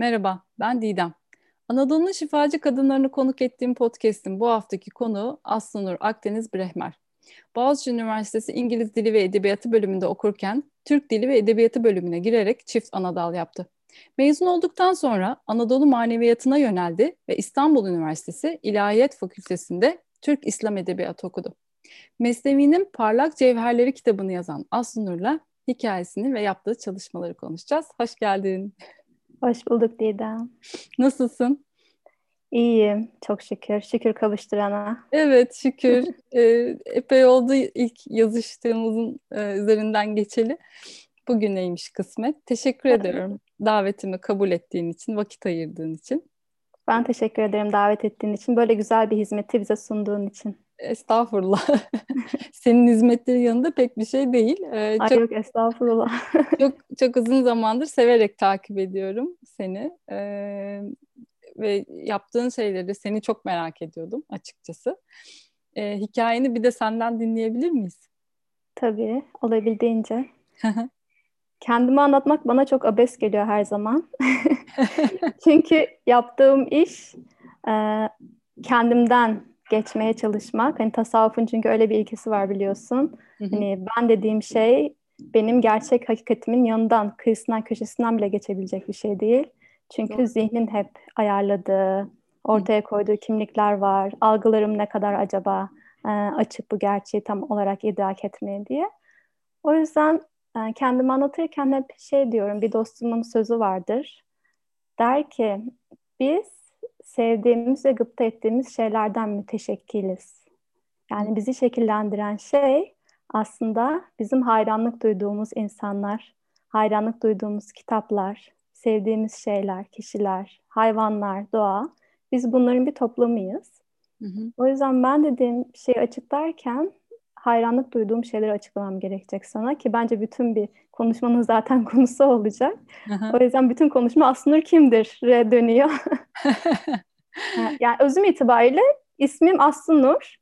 Merhaba, ben Didem. Anadolu'nun şifacı kadınlarını konuk ettiğim podcast'in bu haftaki konuğu Aslınur Akdeniz Brehmer. Boğaziçi Üniversitesi İngiliz Dili ve Edebiyatı bölümünde okurken Türk Dili ve Edebiyatı bölümüne girerek çift anadal yaptı. Mezun olduktan sonra Anadolu maneviyatına yöneldi ve İstanbul Üniversitesi İlahiyat Fakültesi'nde Türk İslam Edebiyatı okudu. Mesnevi'nin Parlak Cevherleri kitabını yazan Aslı hikayesini ve yaptığı çalışmaları konuşacağız. Hoş geldin. Hoş bulduk Didem. Nasılsın? İyiyim, çok şükür. Şükür kavuşturana. Evet, şükür. ee, epey oldu ilk yazıştığımızın e, üzerinden geçeli. Bugüneymiş kısmet. Teşekkür ediyorum davetimi kabul ettiğin için, vakit ayırdığın için. Ben teşekkür ederim davet ettiğin için. Böyle güzel bir hizmeti bize sunduğun için. Estağfurullah. Senin hizmetlerin yanında pek bir şey değil. Ee, Ay çok, yok estağfurullah. çok çok uzun zamandır severek takip ediyorum seni. Ee, ve yaptığın şeyleri seni çok merak ediyordum açıkçası. Ee, hikayeni bir de senden dinleyebilir miyiz? Tabii, olabildiğince. Kendimi anlatmak bana çok abes geliyor her zaman. Çünkü yaptığım iş e, kendimden geçmeye çalışmak. Hani tasavvufun çünkü öyle bir ilkesi var biliyorsun. Hı hı. Hani ben dediğim şey benim gerçek hakikatimin yanından, kıyısından, köşesinden bile geçebilecek bir şey değil. Çünkü Doğru. zihnin hep ayarladığı, ortaya koyduğu kimlikler var. Algılarım ne kadar acaba e, açık bu gerçeği tam olarak idrak etmeye diye. O yüzden e, kendimi anlatırken hep şey diyorum, bir dostumun sözü vardır. Der ki, biz sevdiğimiz ve gıpta ettiğimiz şeylerden müteşekkiliz. Yani bizi şekillendiren şey aslında bizim hayranlık duyduğumuz insanlar, hayranlık duyduğumuz kitaplar, sevdiğimiz şeyler, kişiler, hayvanlar, doğa. Biz bunların bir toplamıyız. Hı hı. O yüzden ben dediğim şeyi açıklarken hayranlık duyduğum şeyleri açıklamam gerekecek sana ki bence bütün bir konuşmanın zaten konusu olacak. Aha. O yüzden bütün konuşma Asnur kimdir dönüyor. yani özüm itibariyle ismim Aslı Nur.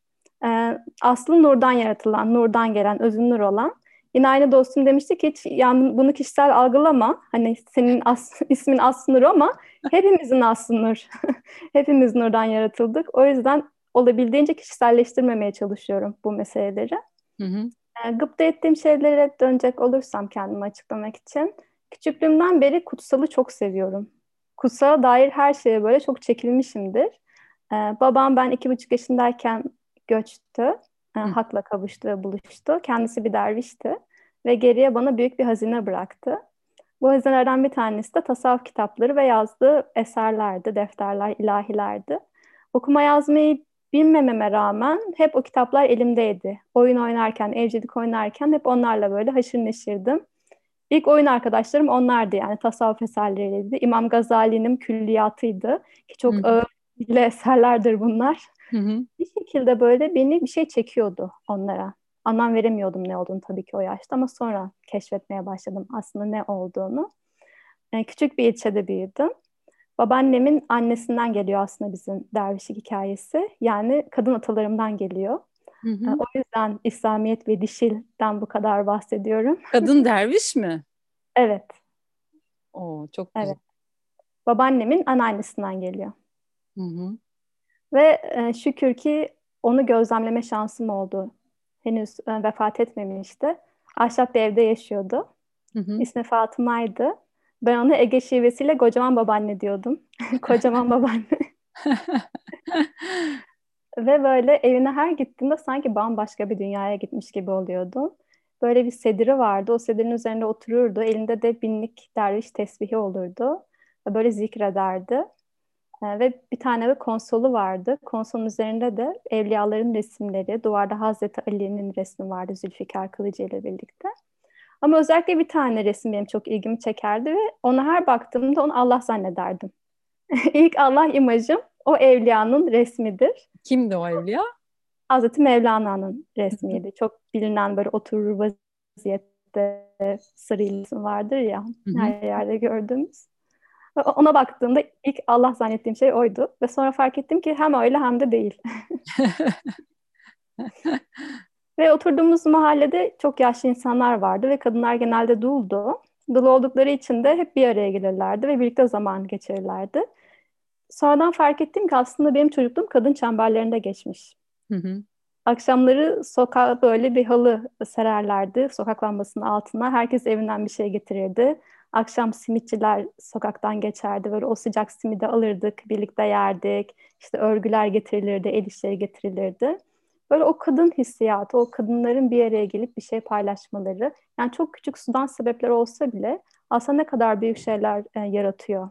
Ee, Aslı Nur'dan yaratılan, Nur'dan gelen, özün Nur olan. Yine aynı dostum demişti ki hiç yani bunu kişisel algılama. Hani senin as, ismin Aslı Nur ama hepimizin Aslı Nur. Hepimiz Nur'dan yaratıldık. O yüzden olabildiğince kişiselleştirmemeye çalışıyorum bu meseleleri. Hı hı. E, gıpta ettiğim şeylere dönecek olursam kendimi açıklamak için. Küçüklüğümden beri kutsalı çok seviyorum. Kutsala dair her şeye böyle çok çekilmişimdir. E, babam ben iki buçuk yaşındayken göçtü. E, hakla kavuştu ve buluştu. Kendisi bir dervişti. Ve geriye bana büyük bir hazine bıraktı. Bu hazinelerden bir tanesi de tasavvuf kitapları ve yazdığı eserlerdi, defterler, ilahilerdi. Okuma yazmayı bilmememe rağmen hep o kitaplar elimdeydi. Oyun oynarken, evcilik oynarken hep onlarla böyle haşır neşirdim. İlk oyun arkadaşlarım onlardı yani tasavvuf eserleriydi. İmam Gazali'nin külliyatıydı ki çok ağır eserlerdir bunlar. Hı-hı. Bir şekilde böyle beni bir şey çekiyordu onlara. Anlam veremiyordum ne olduğunu tabii ki o yaşta ama sonra keşfetmeye başladım aslında ne olduğunu. Yani küçük bir ilçede büyüdüm. Babaannemin annesinden geliyor aslında bizim dervişlik hikayesi. Yani kadın atalarımdan geliyor. Hı hı. O yüzden İslamiyet ve dişilden bu kadar bahsediyorum. Kadın derviş mi? evet. Oo, çok güzel. Evet. Babaannemin anneannesinden geliyor. Hı hı. Ve e, şükür ki onu gözlemleme şansım oldu. Henüz e, vefat etmemişti. Ahşap bir evde yaşıyordu. Hı hı. İsmi Fatıma'ydı. Ben ona Ege şivesiyle kocaman babaanne diyordum. kocaman babaanne. Ve böyle evine her gittiğimde sanki bambaşka bir dünyaya gitmiş gibi oluyordum. Böyle bir sediri vardı. O sedirin üzerinde otururdu. Elinde de binlik derviş tesbihi olurdu. Böyle zikrederdi. Ee, ve bir tane de konsolu vardı. Konsolun üzerinde de evliyaların resimleri, duvarda Hazreti Ali'nin resmi vardı Zülfikar Kılıcı ile birlikte. Ama özellikle bir tane resim benim çok ilgimi çekerdi ve ona her baktığımda onu Allah zannederdim. İlk Allah imajım o evliyanın resmidir. Kimdi o evliya? Hazreti Mevlana'nın resmiydi. çok bilinen böyle oturur vaziyette sarı isim vardır ya her yerde gördüğümüz. Ona baktığımda ilk Allah zannettiğim şey oydu. Ve sonra fark ettim ki hem öyle hem de değil. Ve oturduğumuz mahallede çok yaşlı insanlar vardı ve kadınlar genelde duldu. Dul oldukları için de hep bir araya gelirlerdi ve birlikte zaman geçirirlerdi. Sonradan fark ettim ki aslında benim çocukluğum kadın çemberlerinde geçmiş. Hı hı. Akşamları sokağa böyle bir halı sererlerdi sokak lambasının altına. Herkes evinden bir şey getirirdi. Akşam simitçiler sokaktan geçerdi. Böyle o sıcak simidi alırdık, birlikte yerdik. İşte örgüler getirilirdi, el işleri getirilirdi. Böyle o kadın hissiyatı, o kadınların bir araya gelip bir şey paylaşmaları. Yani çok küçük sudan sebepler olsa bile aslında ne kadar büyük şeyler e, yaratıyor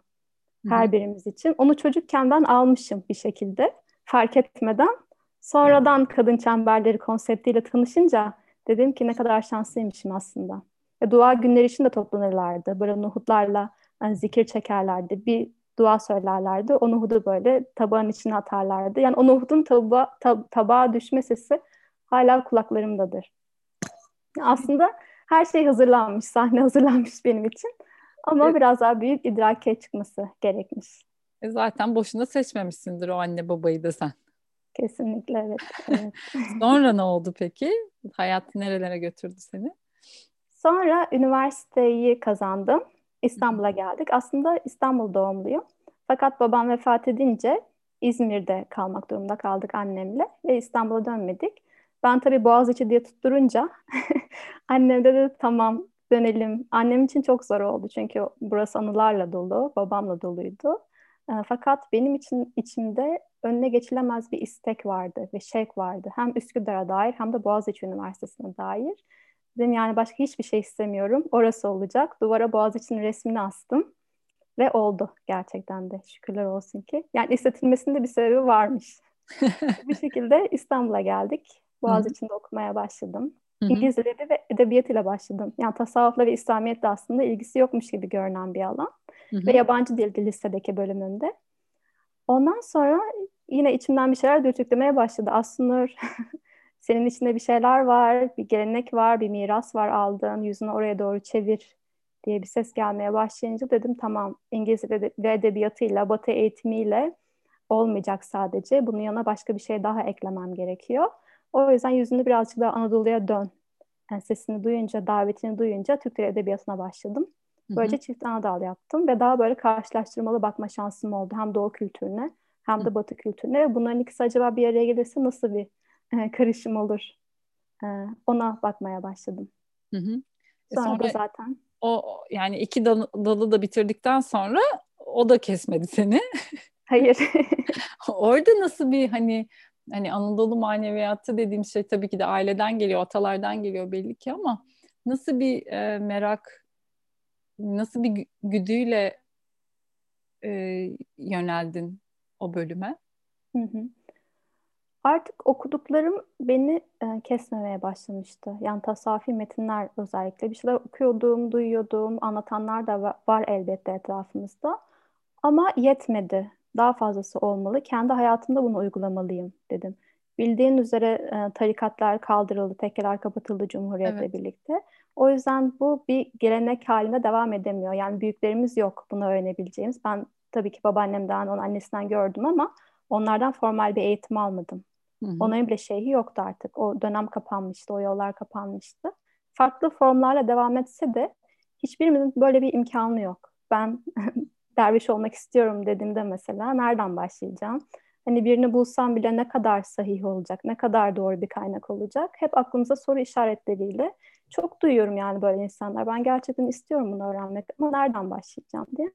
her Hı-hı. birimiz için. Onu çocukken ben almışım bir şekilde fark etmeden. Sonradan kadın çemberleri konseptiyle tanışınca dedim ki ne kadar şanslıymışım aslında. Ve dua günleri için de toplanırlardı. Böyle nohutlarla yani zikir çekerlerdi. Bir dua söylerlerdi. O nohudu böyle tabağın içine atarlardı. Yani o nohudun taba tab tabağa düşme sesi hala kulaklarımdadır. Aslında her şey hazırlanmış, sahne hazırlanmış benim için. Ama evet. biraz daha büyük idrake çıkması gerekmiş. E zaten boşuna seçmemişsindir o anne babayı da sen. Kesinlikle evet. evet. Sonra ne oldu peki? Hayat nerelere götürdü seni? Sonra üniversiteyi kazandım. İstanbul'a geldik. Aslında İstanbul doğumluyum. Fakat babam vefat edince İzmir'de kalmak durumunda kaldık annemle ve İstanbul'a dönmedik. Ben tabii Boğaziçi diye tutturunca annem de dedi tamam dönelim. Annem için çok zor oldu çünkü burası anılarla dolu, babamla doluydu. E, fakat benim için içimde önüne geçilemez bir istek vardı ve şevk vardı. Hem Üsküdar'a dair hem de Boğaziçi Üniversitesi'ne dair. Dedim yani başka hiçbir şey istemiyorum. Orası olacak. Duvara Boğaziçi'nin resmini astım. Ve oldu gerçekten de. Şükürler olsun ki. Yani istetilmesinde bir sebebi varmış. bir şekilde İstanbul'a geldik. Boğaziçi'nde okumaya başladım. İngiliz ve edebiyat ile başladım. Yani tasavvufla ve İslamiyetle aslında ilgisi yokmuş gibi görünen bir alan. Ve yabancı dildi lisedeki bölümünde. Ondan sonra yine içimden bir şeyler dürtüklemeye başladı. Aslında senin içinde bir şeyler var, bir gelenek var, bir miras var aldığın, yüzünü oraya doğru çevir diye bir ses gelmeye başlayınca dedim tamam İngilizce ve edebiyatıyla, batı eğitimiyle olmayacak sadece. Bunun yanına başka bir şey daha eklemem gerekiyor. O yüzden yüzünü birazcık daha Anadolu'ya dön. Yani sesini duyunca, davetini duyunca Türk Dili Edebiyatı'na başladım. Böylece çift anadal yaptım ve daha böyle karşılaştırmalı bakma şansım oldu. Hem Doğu kültürüne hem de Batı kültürüne. Bunların ikisi acaba bir araya gelirse nasıl bir e, karışım olur? E, ona bakmaya başladım. Hı hı. E, sonra, sonra da zaten o yani iki dalı, dalı da bitirdikten sonra o da kesmedi seni. Hayır. Orada nasıl bir hani hani Anadolu maneviyatı dediğim şey tabii ki de aileden geliyor, atalardan geliyor belli ki ama nasıl bir e, merak, nasıl bir güdüyle e, yöneldin o bölüme? Hı hı. Artık okuduklarım beni e, kesmemeye başlamıştı. Yani tasavvufi metinler özellikle. Bir şeyler okuyordum, duyuyordum, anlatanlar da var elbette etrafımızda. Ama yetmedi. Daha fazlası olmalı. Kendi hayatımda bunu uygulamalıyım dedim. Bildiğin üzere e, tarikatlar kaldırıldı, tekkeler kapatıldı Cumhuriyet'le evet. birlikte. O yüzden bu bir gelenek halinde devam edemiyor. Yani büyüklerimiz yok bunu öğrenebileceğimiz. Ben tabii ki babaannemden, onun annesinden gördüm ama onlardan formal bir eğitim almadım. Hı hı. Onların bile şeyi yoktu artık. O dönem kapanmıştı, o yollar kapanmıştı. Farklı formlarla devam etse de hiçbirimizin böyle bir imkanı yok. Ben derviş olmak istiyorum dediğimde mesela nereden başlayacağım? Hani birini bulsam bile ne kadar sahih olacak, ne kadar doğru bir kaynak olacak? Hep aklımıza soru işaretleriyle çok duyuyorum yani böyle insanlar. Ben gerçekten istiyorum bunu öğrenmek ama nereden başlayacağım diye.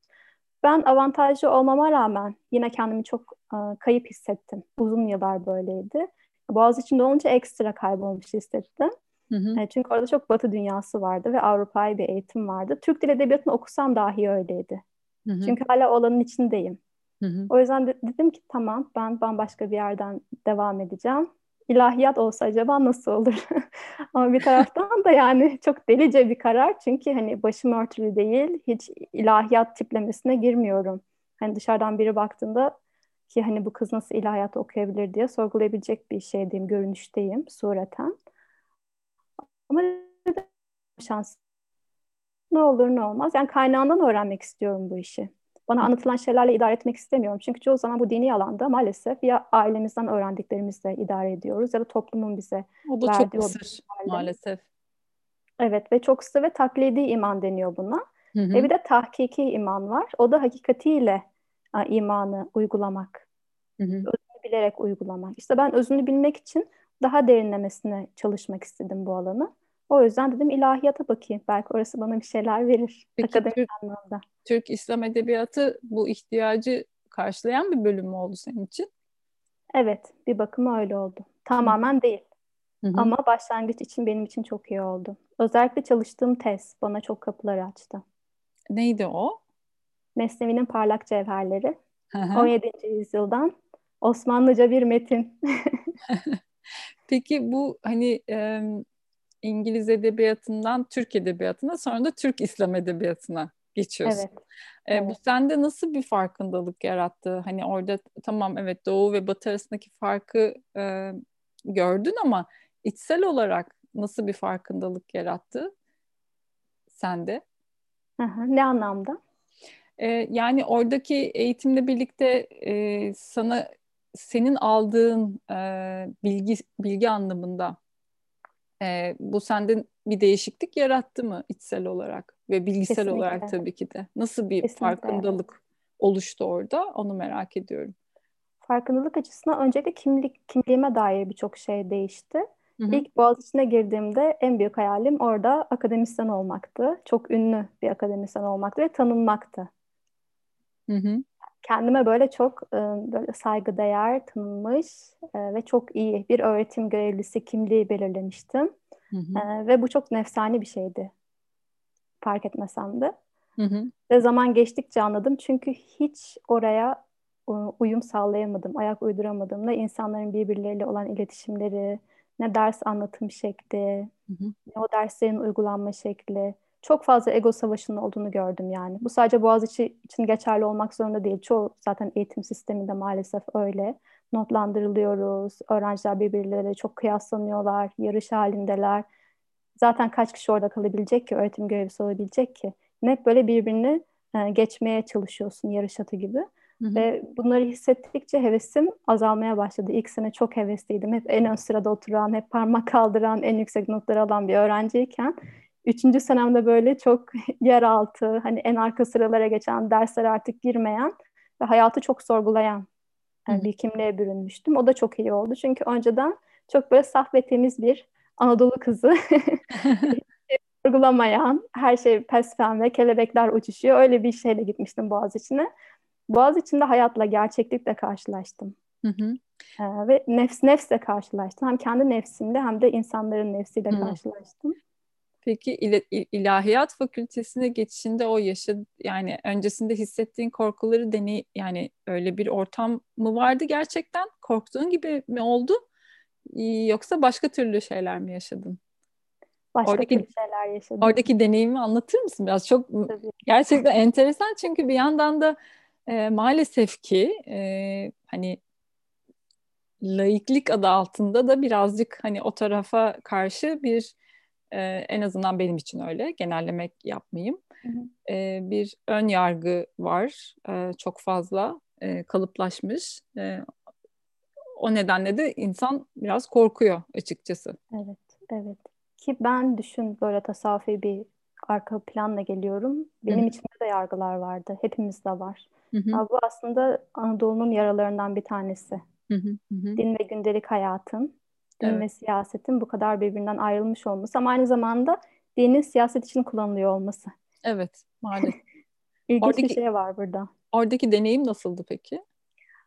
Ben avantajlı olmama rağmen yine kendimi çok e, kayıp hissettim. Uzun yıllar böyleydi. Boğaziçi'nde olunca ekstra kaybolmuş hissettim. Hı hı. E, çünkü orada çok batı dünyası vardı ve Avrupa'yı bir eğitim vardı. Türk Dil Edebiyatı'nı okusam dahi öyleydi. Hı hı. Çünkü hala o alanın içindeyim. Hı hı. O yüzden de, dedim ki tamam ben bambaşka bir yerden devam edeceğim. İlahiyat olsa acaba nasıl olur? Ama bir taraftan da yani çok delice bir karar. Çünkü hani başım örtülü değil. Hiç ilahiyat tiplemesine girmiyorum. Hani dışarıdan biri baktığında ki hani bu kız nasıl ilahiyat okuyabilir diye sorgulayabilecek bir şeydeyim, görünüşteyim sureten. Ama şans ne olur ne olmaz. Yani kaynağından öğrenmek istiyorum bu işi. Bana anlatılan şeylerle idare etmek istemiyorum. Çünkü çoğu zaman bu dini alanda maalesef ya ailemizden öğrendiklerimizle idare ediyoruz ya da toplumun bize o da çok kısır maalesef. Evet ve çok kısa ve taklidi iman deniyor buna. Hı hı. E bir de tahkiki iman var. O da hakikatiyle a, imanı uygulamak. Hı hı. Özünü bilerek uygulamak. İşte ben özünü bilmek için daha derinlemesine çalışmak istedim bu alanı. O yüzden dedim ilahiyata bakayım. Belki orası bana bir şeyler verir. Peki Türk, anlamda. Türk İslam Edebiyatı bu ihtiyacı karşılayan bir bölüm mü oldu senin için? Evet, bir bakıma öyle oldu. Tamamen Hı. değil. Hı-hı. Ama başlangıç için benim için çok iyi oldu. Özellikle çalıştığım tez bana çok kapıları açtı. Neydi o? Mesnevi'nin parlak cevherleri. Hı-hı. 17. yüzyıldan Osmanlıca bir metin. Peki bu hani e, İngiliz edebiyatından Türk edebiyatına sonra da Türk İslam edebiyatına geçiyorsun. Evet. E, evet. Bu sende nasıl bir farkındalık yarattı? Hani orada tamam evet Doğu ve Batı arasındaki farkı e, gördün ama içsel olarak nasıl bir farkındalık yarattı sende? Hı hı, ne anlamda? E, yani oradaki eğitimle birlikte e, sana senin aldığın e, bilgi bilgi anlamında e, bu sende bir değişiklik yarattı mı içsel olarak ve bilgisel Kesinlikle. olarak tabii ki de? Nasıl bir Kesinlikle. farkındalık oluştu orada? Onu merak ediyorum. Farkındalık açısından öncelikle kimlik kimliğime dair birçok şey değişti. Hı hı. İlk Boğaziçi'ne girdiğimde en büyük hayalim orada akademisyen olmaktı. Çok ünlü bir akademisyen olmaktı ve tanınmaktı. Hı hı kendime böyle çok e, böyle saygıdeğer, tanınmış e, ve çok iyi bir öğretim görevlisi kimliği belirlemiştim. Hı hı. E, ve bu çok nefsani bir şeydi. Fark etmesem de. Hı hı. Ve zaman geçtikçe anladım. Çünkü hiç oraya uyum sağlayamadım, ayak uyduramadım. Ne insanların birbirleriyle olan iletişimleri, ne ders anlatım şekli, hı hı. ne o derslerin uygulanma şekli çok fazla ego savaşının olduğunu gördüm yani. Bu sadece Boğaziçi için geçerli olmak zorunda değil. Çoğu zaten eğitim sisteminde maalesef öyle. Notlandırılıyoruz. Öğrenciler birbirleriyle çok kıyaslanıyorlar. Yarış halindeler. Zaten kaç kişi orada kalabilecek ki, öğretim görevlisi olabilecek ki? Hep böyle birbirini e, geçmeye çalışıyorsun yarış atı gibi. Hı hı. Ve bunları hissettikçe hevesim azalmaya başladı. İlk sene çok hevesliydim. Hep en ön sırada oturan, hep parmak kaldıran, en yüksek notları alan bir öğrenciyken Üçüncü senemde böyle çok yeraltı, hani en arka sıralara geçen, derslere artık girmeyen ve hayatı çok sorgulayan yani bir kimliğe bürünmüştüm. O da çok iyi oldu. Çünkü önceden çok böyle saf ve temiz bir Anadolu kızı. sorgulamayan, her şey pesfen ve kelebekler uçuşuyor. Öyle bir şeyle gitmiştim Boğaziçi'ne. Boğaziçi'nde hayatla, gerçeklikle karşılaştım. Hı hı. Ee, ve nefs nefsle karşılaştım. Hem kendi nefsimle hem de insanların nefsiyle hı. karşılaştım. Peki il- ilahiyat fakültesine geçişinde o yaşa yani öncesinde hissettiğin korkuları deney yani öyle bir ortam mı vardı gerçekten? Korktuğun gibi mi oldu? Yoksa başka türlü şeyler mi yaşadın? Başka oradaki, türlü şeyler yaşadım. Oradaki deneyimi anlatır mısın biraz? Çok Tabii. gerçekten enteresan çünkü bir yandan da e, maalesef ki e, hani laiklik adı altında da birazcık hani o tarafa karşı bir e, en azından benim için öyle. Genellemek yapmayayım. Hı hı. E, bir ön yargı var. E, çok fazla e, kalıplaşmış. E, o nedenle de insan biraz korkuyor açıkçası. Evet, evet. Ki ben düşün böyle tasavvufi bir arka planla geliyorum. Benim hı. içimde de yargılar vardı. Hepimizde var. Hı hı. Bu aslında Anadolu'nun yaralarından bir tanesi. Hı hı hı. Din ve gündelik hayatın din evet. ve siyasetin bu kadar birbirinden ayrılmış olması ama aynı zamanda dinin siyaset için kullanılıyor olması. Evet, maalesef. İlginç oradaki, bir şey var burada. Oradaki deneyim nasıldı peki?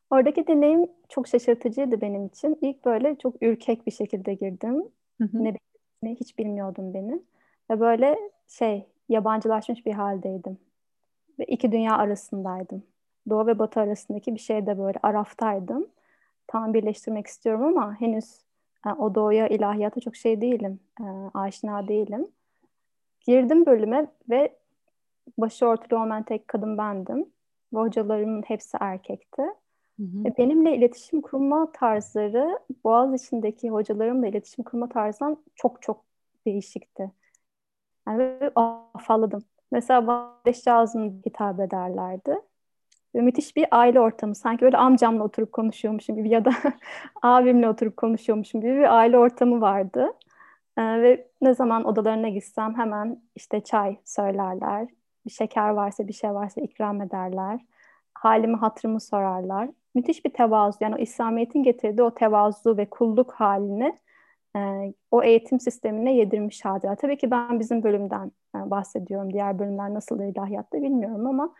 Oradaki deneyim çok şaşırtıcıydı benim için. İlk böyle çok ürkek bir şekilde girdim. Hı hı. Ne ne hiç bilmiyordum beni. Ve böyle şey yabancılaşmış bir haldeydim. Ve iki dünya arasındaydım. Doğu ve Batı arasındaki bir şeyde böyle araftaydım. Tam birleştirmek istiyorum ama henüz o doğuya, ilahiyata çok şey değilim, e, aşina değilim. Girdim bölüme ve başı örtülü olmayan tek kadın bendim. Ve hocalarımın hepsi erkekti. Hı hı. Ve benimle iletişim kurma tarzları Boğaz içindeki hocalarımla iletişim kurma tarzından çok çok değişikti. Yani afalladım. Mesela bana hitap ederlerdi. Müthiş bir aile ortamı. Sanki böyle amcamla oturup konuşuyormuşum gibi ya da abimle oturup konuşuyormuşum gibi bir aile ortamı vardı. Ee, ve ne zaman odalarına gitsem hemen işte çay söylerler. Bir şeker varsa bir şey varsa ikram ederler. Halimi hatırımı sorarlar. Müthiş bir tevazu yani o İslamiyet'in getirdiği o tevazu ve kulluk halini e, o eğitim sistemine yedirmiş halde. Tabii ki ben bizim bölümden e, bahsediyorum. Diğer bölümler nasıl ilahiyatta bilmiyorum ama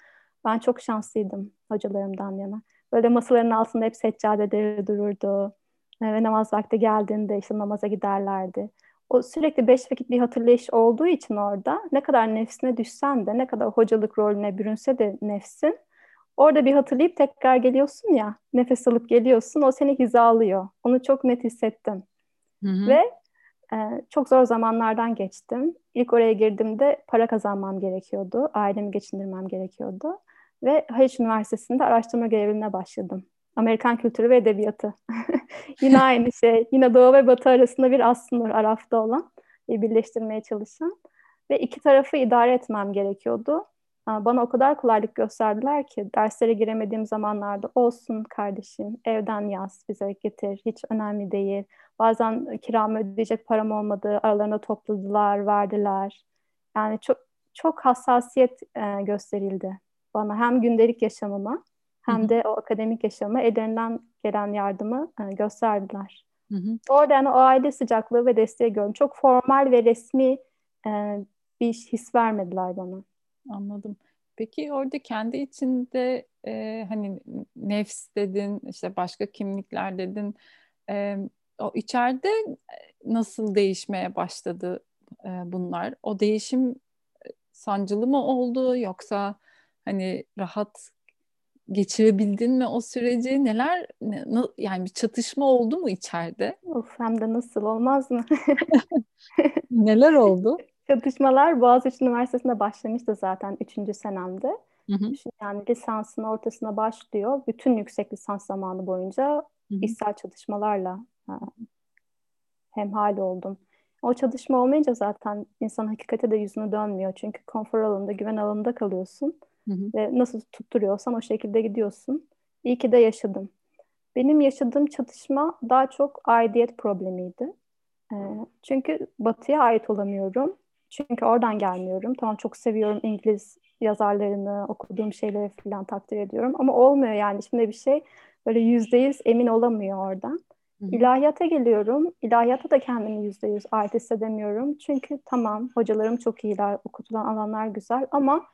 ben çok şanslıydım hocalarımdan yana. Böyle masaların altında hep seccadeleri dururdu. E, ve namaz vakti geldiğinde işte namaza giderlerdi. O sürekli beş vakit bir hatırlayış olduğu için orada ne kadar nefsine düşsen de ne kadar hocalık rolüne bürünse de nefsin orada bir hatırlayıp tekrar geliyorsun ya nefes alıp geliyorsun o seni hizalıyor. Onu çok net hissettim. Hı hı. Ve e, çok zor zamanlardan geçtim. İlk oraya girdiğimde para kazanmam gerekiyordu. Ailemi geçindirmem gerekiyordu. Ve Haliç Üniversitesi'nde araştırma görevine başladım. Amerikan kültürü ve edebiyatı. yine aynı şey. Yine Doğu ve Batı arasında bir aslında Araf'ta olan, birleştirmeye çalışan. Ve iki tarafı idare etmem gerekiyordu. Bana o kadar kolaylık gösterdiler ki derslere giremediğim zamanlarda olsun kardeşim evden yaz bize getir hiç önemli değil. Bazen kiramı ödeyecek param olmadı aralarında topladılar verdiler. Yani çok çok hassasiyet e, gösterildi bana hem gündelik yaşamıma hem de o akademik yaşamı ellerinden gelen yardımı e, gösterdiler. Hı hı. Orada yani o aile sıcaklığı ve desteği gördüm. Çok formal ve resmi e, bir his vermediler bana. Anladım. Peki orada kendi içinde e, hani nefs dedin, işte başka kimlikler dedin. E, o içeride nasıl değişmeye başladı e, bunlar? O değişim e, sancılı mı oldu yoksa hani rahat geçirebildin mi o süreci? Neler ne, yani bir çatışma oldu mu içeride? Of hem de nasıl olmaz mı? Neler oldu? Çatışmalar Boğaziçi Üniversitesi'nde başlamıştı zaten 3. senemde. Hı hı. Yani lisansın ortasına başlıyor. Bütün yüksek lisans zamanı boyunca hı hı. içsel çatışmalarla ha, hemhal oldum. O çatışma olmayınca zaten insan hakikate de yüzünü dönmüyor. Çünkü konfor alanında, güven alanında kalıyorsun. Hı hı. Ve nasıl tutturuyorsan o şekilde gidiyorsun. İyi ki de yaşadım. Benim yaşadığım çatışma daha çok aidiyet problemiydi. E, çünkü batıya ait olamıyorum. Çünkü oradan gelmiyorum. Tamam çok seviyorum İngiliz yazarlarını, okuduğum şeyleri falan takdir ediyorum. Ama olmuyor yani. Şimdi bir şey böyle yüzde yüz emin olamıyor oradan. Hı. İlahiyata geliyorum. İlahiyata da kendimi yüzde yüz ait hissedemiyorum. Çünkü tamam hocalarım çok iyiler, okutulan alanlar güzel ama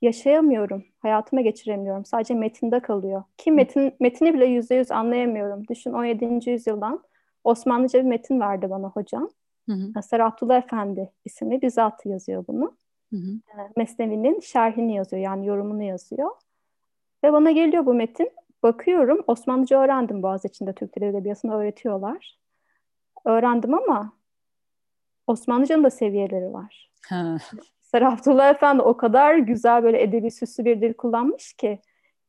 yaşayamıyorum. Hayatıma geçiremiyorum. Sadece metinde kalıyor. Ki metin, metini bile yüzde yüz anlayamıyorum. Düşün 17. yüzyıldan Osmanlıca bir metin verdi bana hocam. Hı hı. Abdullah Efendi isimli bir zat yazıyor bunu. Hı hı. Ee, Mesnevi'nin şerhini yazıyor yani yorumunu yazıyor. Ve bana geliyor bu metin. Bakıyorum Osmanlıca öğrendim Boğaziçi'nde Türk Dili Edebiyatı'nı öğretiyorlar. Öğrendim ama Osmanlıca'nın da seviyeleri var. Ha. Sarı Abdullah Efendi o kadar güzel böyle edebi süslü bir dil kullanmış ki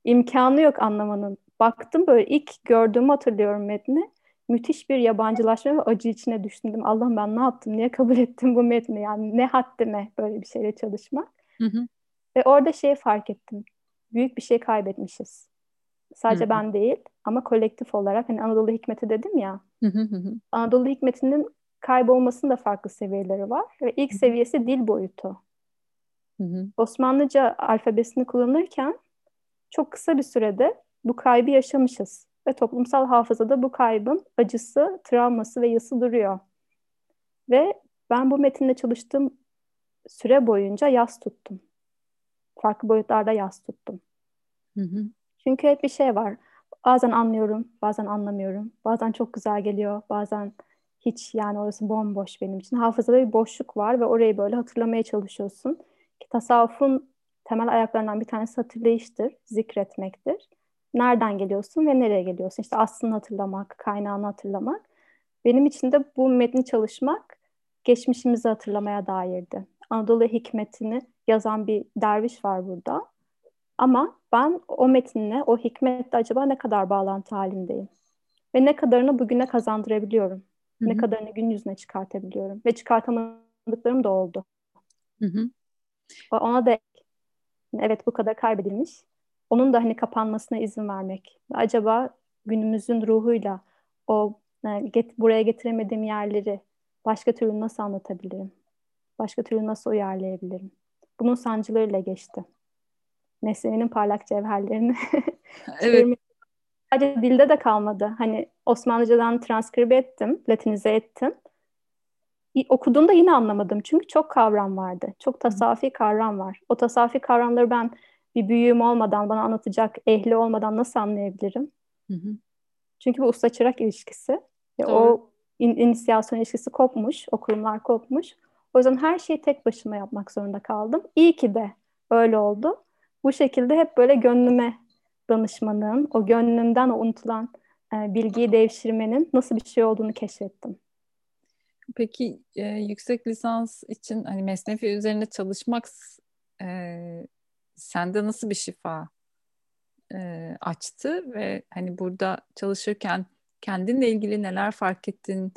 imkanı yok anlamanın. Baktım böyle ilk gördüğümü hatırlıyorum metni. Müthiş bir yabancılaşma ve acı içine düştüm. Allah'ım ben ne yaptım? Niye kabul ettim bu metni? Yani ne haddime böyle bir şeyle çalışmak. Hı hı. Ve orada şeyi fark ettim. Büyük bir şey kaybetmişiz. Sadece hı hı. ben değil ama kolektif olarak hani Anadolu Hikmeti dedim ya. Hı hı hı. Anadolu Hikmeti'nin kaybolmasının da farklı seviyeleri var. Ve ilk seviyesi dil boyutu. Hı hı. Osmanlıca alfabesini kullanırken çok kısa bir sürede bu kaybı yaşamışız. Ve toplumsal hafızada bu kaybın acısı, travması ve yası duruyor. Ve ben bu metinle çalıştığım süre boyunca yas tuttum. Farklı boyutlarda yas tuttum. Hı hı. Çünkü hep bir şey var. Bazen anlıyorum, bazen anlamıyorum. Bazen çok güzel geliyor, bazen hiç yani orası bomboş benim için. Hafızada bir boşluk var ve orayı böyle hatırlamaya çalışıyorsun. Tasavvufun temel ayaklarından bir tanesi hatırlayıştır, zikretmektir. Nereden geliyorsun ve nereye geliyorsun? İşte aslını hatırlamak, kaynağını hatırlamak. Benim için de bu metni çalışmak geçmişimizi hatırlamaya dairdi. Anadolu hikmetini yazan bir derviş var burada. Ama ben o metinle, o hikmetle acaba ne kadar bağlantı halindeyim? Ve ne kadarını bugüne kazandırabiliyorum? Hı-hı. Ne kadarını gün yüzüne çıkartabiliyorum? Ve çıkartamadıklarım da oldu. Hı-hı. Ona da evet bu kadar kaybedilmiş. Onun da hani kapanmasına izin vermek. Acaba günümüzün ruhuyla o e, get, buraya getiremediğim yerleri başka türlü nasıl anlatabilirim? Başka türlü nasıl uyarlayabilirim? bunun sancılarıyla geçti. Mesleğinin parlak cevherlerini evet. Sadece dilde de kalmadı. Hani Osmanlıcadan transkribe ettim, latinize ettim. Okuduğumda yine anlamadım. Çünkü çok kavram vardı. Çok tasafi kavram var. O tasafi kavramları ben bir büyüğüm olmadan, bana anlatacak ehli olmadan nasıl anlayabilirim? Hı hı. Çünkü bu usta çırak ilişkisi. Doğru. O in, inisiyasyon ilişkisi kopmuş, o kurumlar kopmuş. O yüzden her şeyi tek başıma yapmak zorunda kaldım. İyi ki de öyle oldu. Bu şekilde hep böyle gönlüme danışmanın, o gönlümden o unutulan e, bilgiyi devşirmenin nasıl bir şey olduğunu keşfettim. Peki e, yüksek lisans için hani mesnevi üzerine çalışmak e, sende nasıl bir şifa e, açtı ve hani burada çalışırken kendinle ilgili neler fark ettin?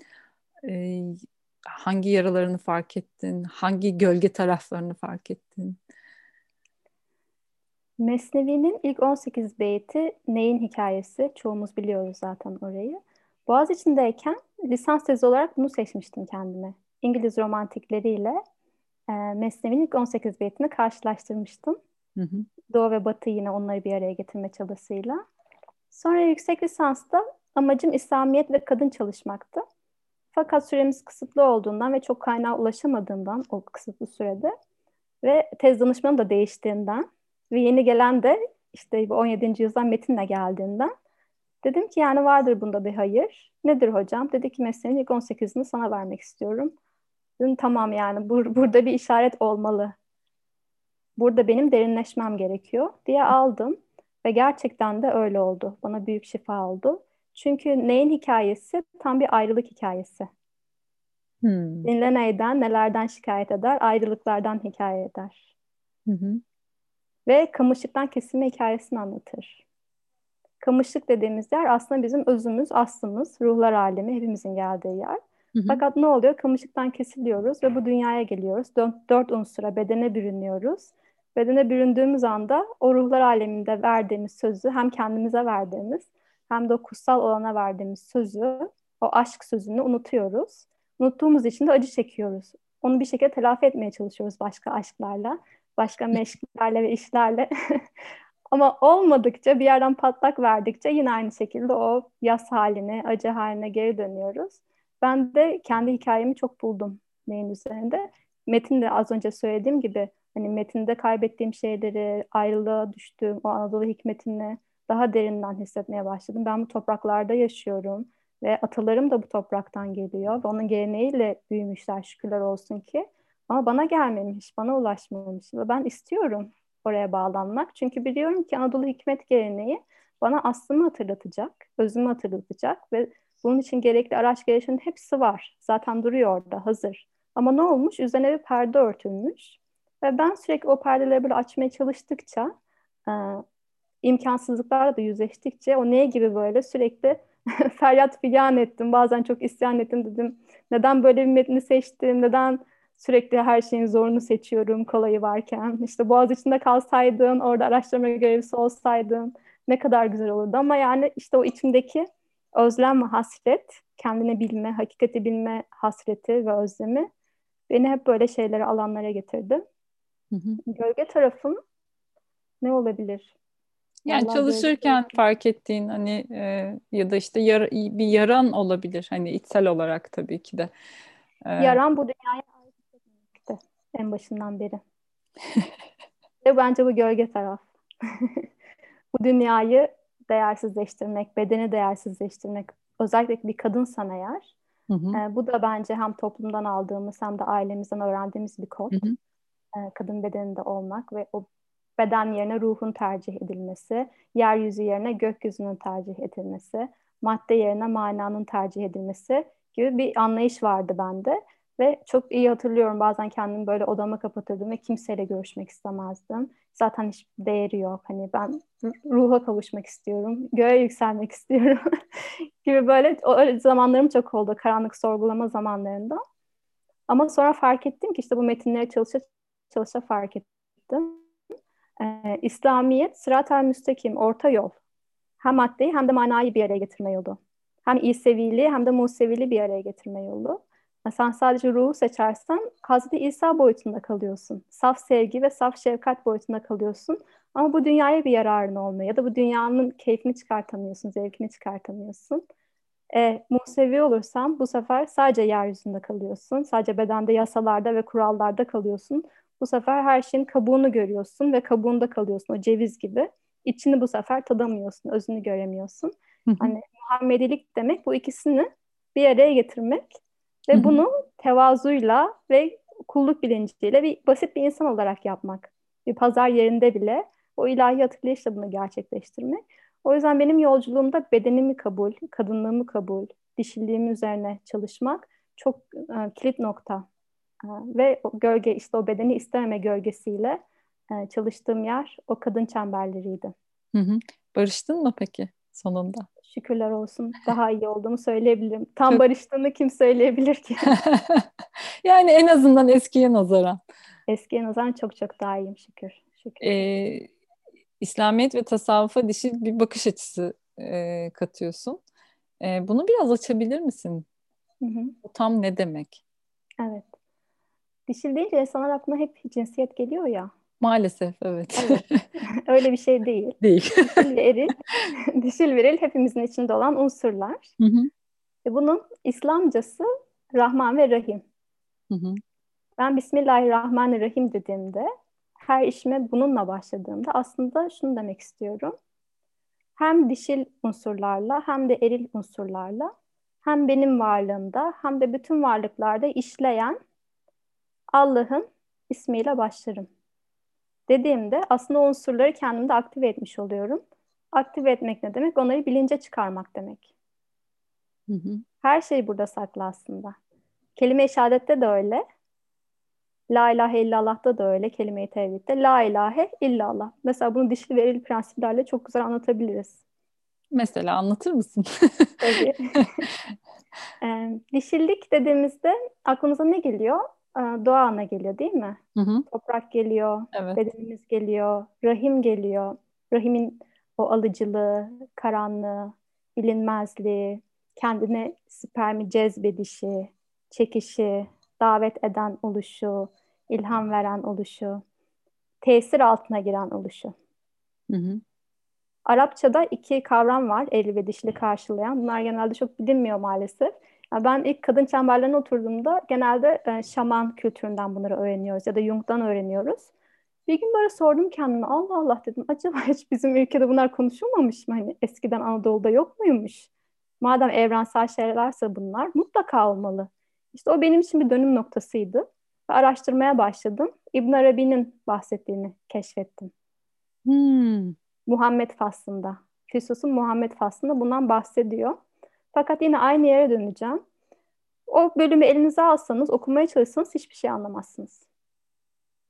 E, hangi yaralarını fark ettin? Hangi gölge taraflarını fark ettin? Mesnevi'nin ilk 18 beyti neyin hikayesi? Çoğumuz biliyoruz zaten orayı. Boğaziçi'ndeyken lisans tezi olarak bunu seçmiştim kendime. İngiliz romantikleriyle e, Mesnevi'nin ilk 18 beytini karşılaştırmıştım. Hı hı. Doğu ve Batı yine onları bir araya getirme çabasıyla. Sonra yüksek lisansta amacım İslamiyet ve kadın çalışmaktı. Fakat süremiz kısıtlı olduğundan ve çok kaynağa ulaşamadığımdan o kısıtlı sürede ve tez danışmanı da değiştiğinden ve yeni gelen de işte bu 17. yüzyıldan Metin'le geldiğinden dedim ki yani vardır bunda bir hayır. Nedir hocam? Dedi ki mesleğin ilk 18'ini sana vermek istiyorum. Dedim tamam yani bur burada bir işaret olmalı. Burada benim derinleşmem gerekiyor diye aldım. Ve gerçekten de öyle oldu. Bana büyük şifa oldu. Çünkü neyin hikayesi? Tam bir ayrılık hikayesi. Hmm. Dinle neyden, nelerden şikayet eder? Ayrılıklardan hikaye eder. Hı hı ve kamışlıktan kesilme hikayesini anlatır. Kamışlık dediğimiz yer aslında bizim özümüz, aslımız, ruhlar alemi, hepimizin geldiği yer. Hı hı. Fakat ne oluyor? Kamışlıktan kesiliyoruz ve bu dünyaya geliyoruz. Dört, dört unsura, bedene bürünüyoruz. Bedene büründüğümüz anda o ruhlar aleminde verdiğimiz sözü hem kendimize verdiğimiz hem de o kutsal olana verdiğimiz sözü, o aşk sözünü unutuyoruz. Unuttuğumuz için de acı çekiyoruz. Onu bir şekilde telafi etmeye çalışıyoruz başka aşklarla başka meşgullerle ve işlerle. Ama olmadıkça bir yerden patlak verdikçe yine aynı şekilde o yas haline, acı haline geri dönüyoruz. Ben de kendi hikayemi çok buldum neyin üzerinde. Metin de az önce söylediğim gibi hani metinde kaybettiğim şeyleri, ayrılığa düştüğüm o Anadolu hikmetini daha derinden hissetmeye başladım. Ben bu topraklarda yaşıyorum ve atalarım da bu topraktan geliyor ve onun geleneğiyle büyümüşler şükürler olsun ki. Ama bana gelmemiş, bana ulaşmamış ve ben istiyorum oraya bağlanmak. Çünkü biliyorum ki Anadolu hikmet geleneği bana aslımı hatırlatacak, özümü hatırlatacak ve bunun için gerekli araç gereçlerin hepsi var. Zaten duruyor orada hazır. Ama ne olmuş? Üzerine bir perde örtülmüş. Ve ben sürekli o perdeleri böyle açmaya çalıştıkça, e, imkansızlıklarla da yüzleştikçe o neye gibi böyle sürekli feryat figan ettim. Bazen çok isyan ettim dedim. Neden böyle bir metni seçtim? Neden Sürekli her şeyin zorunu seçiyorum kolayı varken. İşte Boğaz içinde kalsaydın, orada araştırma görevlisi olsaydın ne kadar güzel olurdu. Ama yani işte o içimdeki özlem ve hasret, kendini bilme, hakikati bilme hasreti ve özlemi beni hep böyle şeylere, alanlara getirdi. Hı hı. Gölge tarafım ne olabilir? Yani Allah çalışırken böyle... fark ettiğin hani e, ya da işte yar, bir yaran olabilir hani içsel olarak tabii ki de. E... Yaran bu dünyaya en başından beri. Ve bence bu gölge taraf. bu dünyayı değersizleştirmek, bedeni değersizleştirmek, özellikle bir kadınsan eğer, hı hı. E, bu da bence hem toplumdan aldığımız hem de ailemizden öğrendiğimiz bir kod. Hı hı. E, kadın bedeninde olmak ve o beden yerine ruhun tercih edilmesi, yeryüzü yerine gökyüzünün tercih edilmesi, madde yerine mananın tercih edilmesi gibi bir anlayış vardı bende. Ve çok iyi hatırlıyorum bazen kendimi böyle odama kapatırdım ve kimseyle görüşmek istemezdim. Zaten hiç değeri yok. Hani ben ruha kavuşmak istiyorum, göğe yükselmek istiyorum gibi böyle o zamanlarım çok oldu karanlık sorgulama zamanlarında. Ama sonra fark ettim ki işte bu metinleri çalışa çalışa fark ettim. Ee, İslamiyet sırat-ı müstakim, orta yol. Hem maddeyi hem de manayı bir araya getirme yolu. Hem İseviliği hem de Museviliği bir araya getirme yolu. Sen sadece ruhu seçersen Hazreti İsa boyutunda kalıyorsun. Saf sevgi ve saf şefkat boyutunda kalıyorsun. Ama bu dünyaya bir yararın olmuyor ya da bu dünyanın keyfini çıkartamıyorsun, zevkini çıkartamıyorsun. E, Musevi olursan bu sefer sadece yeryüzünde kalıyorsun. Sadece bedende yasalarda ve kurallarda kalıyorsun. Bu sefer her şeyin kabuğunu görüyorsun ve kabuğunda kalıyorsun o ceviz gibi. İçini bu sefer tadamıyorsun, özünü göremiyorsun. Hani Muhammedilik demek bu ikisini bir araya getirmek ve bunu tevazuyla ve kulluk bilinciyle bir basit bir insan olarak yapmak. Bir pazar yerinde bile o ilahi hatırlayışla bunu gerçekleştirmek. O yüzden benim yolculuğumda bedenimi kabul, kadınlığımı kabul, dişiliğim üzerine çalışmak çok e, kilit nokta. E, ve o gölge işte o bedeni istememe gölgesiyle e, çalıştığım yer o kadın çemberleriydi. Hı hı. Barıştın mı peki sonunda? Şükürler olsun. Daha iyi olduğumu söyleyebilirim. Tam çok... barıştığını kim söyleyebilir ki? yani en azından eskiye nazaran. Eskiye nazaran çok çok daha iyiyim şükür. şükür. Ee, İslamiyet ve tasavvufa dişil bir bakış açısı e, katıyorsun. E, bunu biraz açabilir misin? Hı hı. Bu tam ne demek? Evet. Dişil deyince insanlar aklına hep cinsiyet geliyor ya. Maalesef evet. evet. Öyle bir şey değil. Değil. dişil ve eril, dişil ve eril hepimizin içinde olan unsurlar. Hı hı. Ve bunun İslamcası Rahman ve Rahim. Hı hı. Ben Bismillahirrahmanirrahim dediğimde her işime bununla başladığımda aslında şunu demek istiyorum. Hem dişil unsurlarla hem de eril unsurlarla hem benim varlığımda hem de bütün varlıklarda işleyen Allah'ın ismiyle başlarım. Dediğimde aslında o unsurları kendimde aktive etmiş oluyorum. Aktive etmek ne demek? Onları bilince çıkarmak demek. Hı hı. Her şey burada saklı aslında. Kelime-i şehadette de öyle. La ilahe illallah'ta da öyle kelime-i tevhidde. La ilahe illallah. Mesela bunu dişli ve eril prensiplerle çok güzel anlatabiliriz. Mesela anlatır mısın? Tabii. e, dişillik dediğimizde aklımıza ne geliyor? E, doğa ana geliyor değil mi? Hı hı. Toprak geliyor, evet. bedenimiz geliyor, rahim geliyor. Rahimin o alıcılığı, karanlığı, bilinmezliği, kendine spermi cezbedişi, çekişi, davet eden oluşu, ilham veren oluşu, tesir altına giren oluşu. Hı hı. Arapçada iki kavram var eril ve dişli karşılayan. Bunlar genelde çok bilinmiyor maalesef. Ben ilk kadın çemberlerine oturduğumda genelde e, şaman kültüründen bunları öğreniyoruz ya da Jung'dan öğreniyoruz. Bir gün böyle sordum kendime Allah Allah dedim acaba hiç bizim ülkede bunlar konuşulmamış mı? Hani eskiden Anadolu'da yok muymuş? Madem evrensel şeylerse bunlar mutlaka olmalı. İşte o benim için bir dönüm noktasıydı. Ve araştırmaya başladım. İbn Arabi'nin bahsettiğini keşfettim. Hmm. Muhammed faslında. Füsus'un Muhammed faslında bundan bahsediyor. Fakat yine aynı yere döneceğim. O bölümü elinize alsanız, okumaya çalışsanız hiçbir şey anlamazsınız.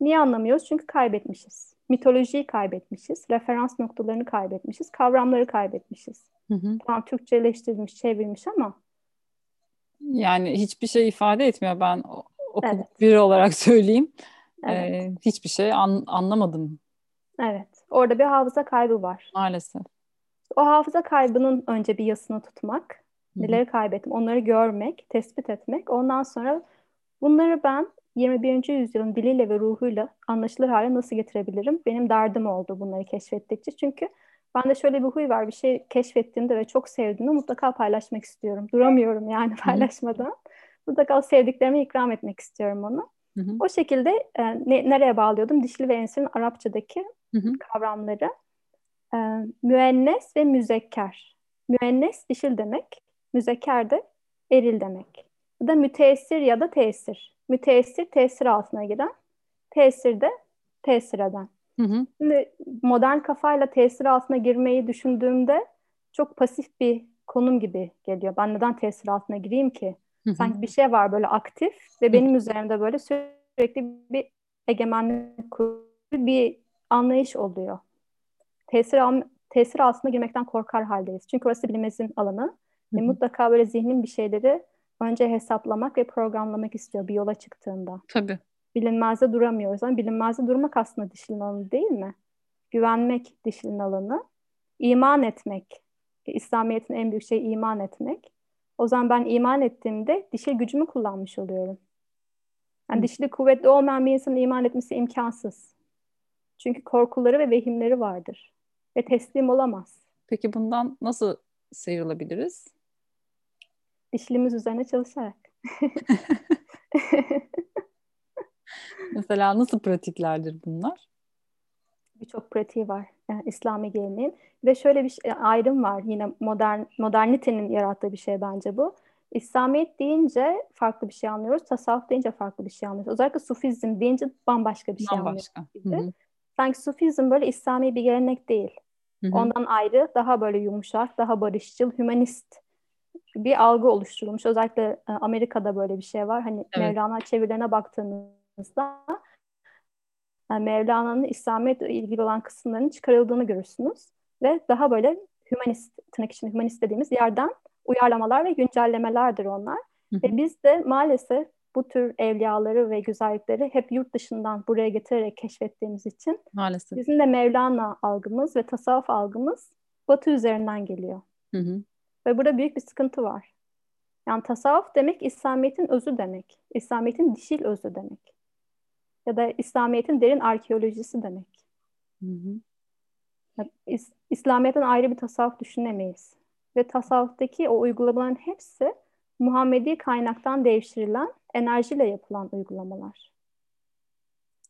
Niye anlamıyoruz? Çünkü kaybetmişiz. Mitolojiyi kaybetmişiz, referans noktalarını kaybetmişiz, kavramları kaybetmişiz. Hı hı. Tamam Türkçeleştirilmiş, çevrilmiş ama yani hiçbir şey ifade etmiyor ben okul evet. biri olarak söyleyeyim. Evet. Ee, hiçbir şey an, anlamadım. Evet. Orada bir hafıza kaybı var. Maalesef. O hafıza kaybının önce bir yasını tutmak, neleri kaybettim, onları görmek, tespit etmek. Ondan sonra bunları ben 21. yüzyılın diliyle ve ruhuyla anlaşılır hale nasıl getirebilirim? Benim derdim oldu bunları keşfettikçe. Çünkü ben de şöyle bir huy var. Bir şey keşfettiğimde ve çok sevdiğimde mutlaka paylaşmak istiyorum. Duramıyorum yani paylaşmadan. Mutlaka sevdiklerimi ikram etmek istiyorum onu. Hı-hı. O şekilde e, ne, nereye bağlıyordum? Dişli ve enselin Arapçadaki Hı-hı. kavramları. E, müennes ve müzekker. Müennes dişil demek. Müzekker de eril demek. Bu da müteessir ya da tesir. Müteessir tesir altına giren. Tesir de tesir eden. Hı hı. Şimdi modern kafayla tesir altına girmeyi düşündüğümde çok pasif bir konum gibi geliyor. Ben neden tesir altına gireyim ki? Hı hı. Sanki bir şey var böyle aktif ve benim hı. üzerimde böyle sürekli bir egemenlik bir anlayış oluyor. Tesir, tesir altına girmekten korkar haldeyiz. Çünkü orası bilimimizin alanı. Hı hı. Ve mutlaka böyle zihnin bir şeyleri önce hesaplamak ve programlamak istiyor bir yola çıktığında. Tabii bilinmezde duramıyoruz. Ama bilinmezde durmak aslında dişlinin alanı değil mi? Güvenmek dişlinin alanı. İman etmek. İslamiyet'in en büyük şey iman etmek. O zaman ben iman ettiğimde dişil gücümü kullanmış oluyorum. Yani dişli kuvvetli olmayan bir insanın iman etmesi imkansız. Çünkü korkuları ve vehimleri vardır. Ve teslim olamaz. Peki bundan nasıl sıyrılabiliriz? Dişlimiz üzerine çalışarak. Mesela nasıl pratiklerdir bunlar? Birçok pratiği var yani İslami geleneğin. Ve şöyle bir şey, ayrım var yine modern modernitenin yarattığı bir şey bence bu. İslamiyet deyince farklı bir şey anlıyoruz. Tasavvuf deyince farklı bir şey anlıyoruz. Özellikle Sufizm deyince bambaşka bir şey bambaşka. anlıyoruz. Sanki Sufizm böyle İslami bir gelenek değil. Hı hı. Ondan ayrı daha böyle yumuşak, daha barışçıl, hümanist bir algı oluşturulmuş. Özellikle e, Amerika'da böyle bir şey var. Hani evet. Mevlana çevirilerine baktığınızda yani Mevlana'nın İslamiyetle ilgili olan kısımlarının çıkarıldığını görürsünüz. Ve daha böyle hümanist, tırnak için hümanist dediğimiz yerden uyarlamalar ve güncellemelerdir onlar. Hı hı. Ve biz de maalesef bu tür evliyaları ve güzellikleri hep yurt dışından buraya getirerek keşfettiğimiz için maalesef bizim de Mevlana algımız ve tasavvuf algımız Batı üzerinden geliyor. Hı hı. Ve burada büyük bir sıkıntı var. Yani tasavvuf demek İslamiyet'in özü demek. İslamiyet'in dişil özü demek. Ya da İslamiyet'in derin arkeolojisi demek. Hı hı. İs- İslamiyet'ten ayrı bir tasavvuf düşünemeyiz. Ve tasavvuftaki o uygulamaların hepsi Muhammedi kaynaktan devşirilen enerjiyle yapılan uygulamalar.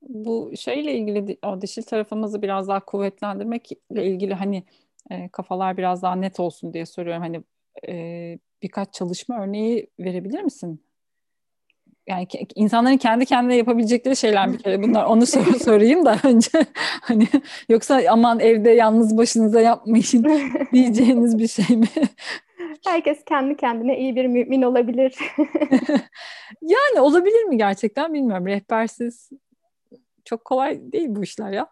Bu şeyle ilgili o dişil tarafımızı biraz daha kuvvetlendirmekle ilgili hani e, kafalar biraz daha net olsun diye soruyorum. Hani e, birkaç çalışma örneği verebilir misin? Yani insanların kendi kendine yapabilecekleri şeyler bir kere bunlar. Onu sor sorayım da önce hani yoksa aman evde yalnız başınıza yapmayın diyeceğiniz bir şey mi? Herkes kendi kendine iyi bir mümin olabilir. yani olabilir mi gerçekten bilmiyorum. Rehbersiz çok kolay değil bu işler ya.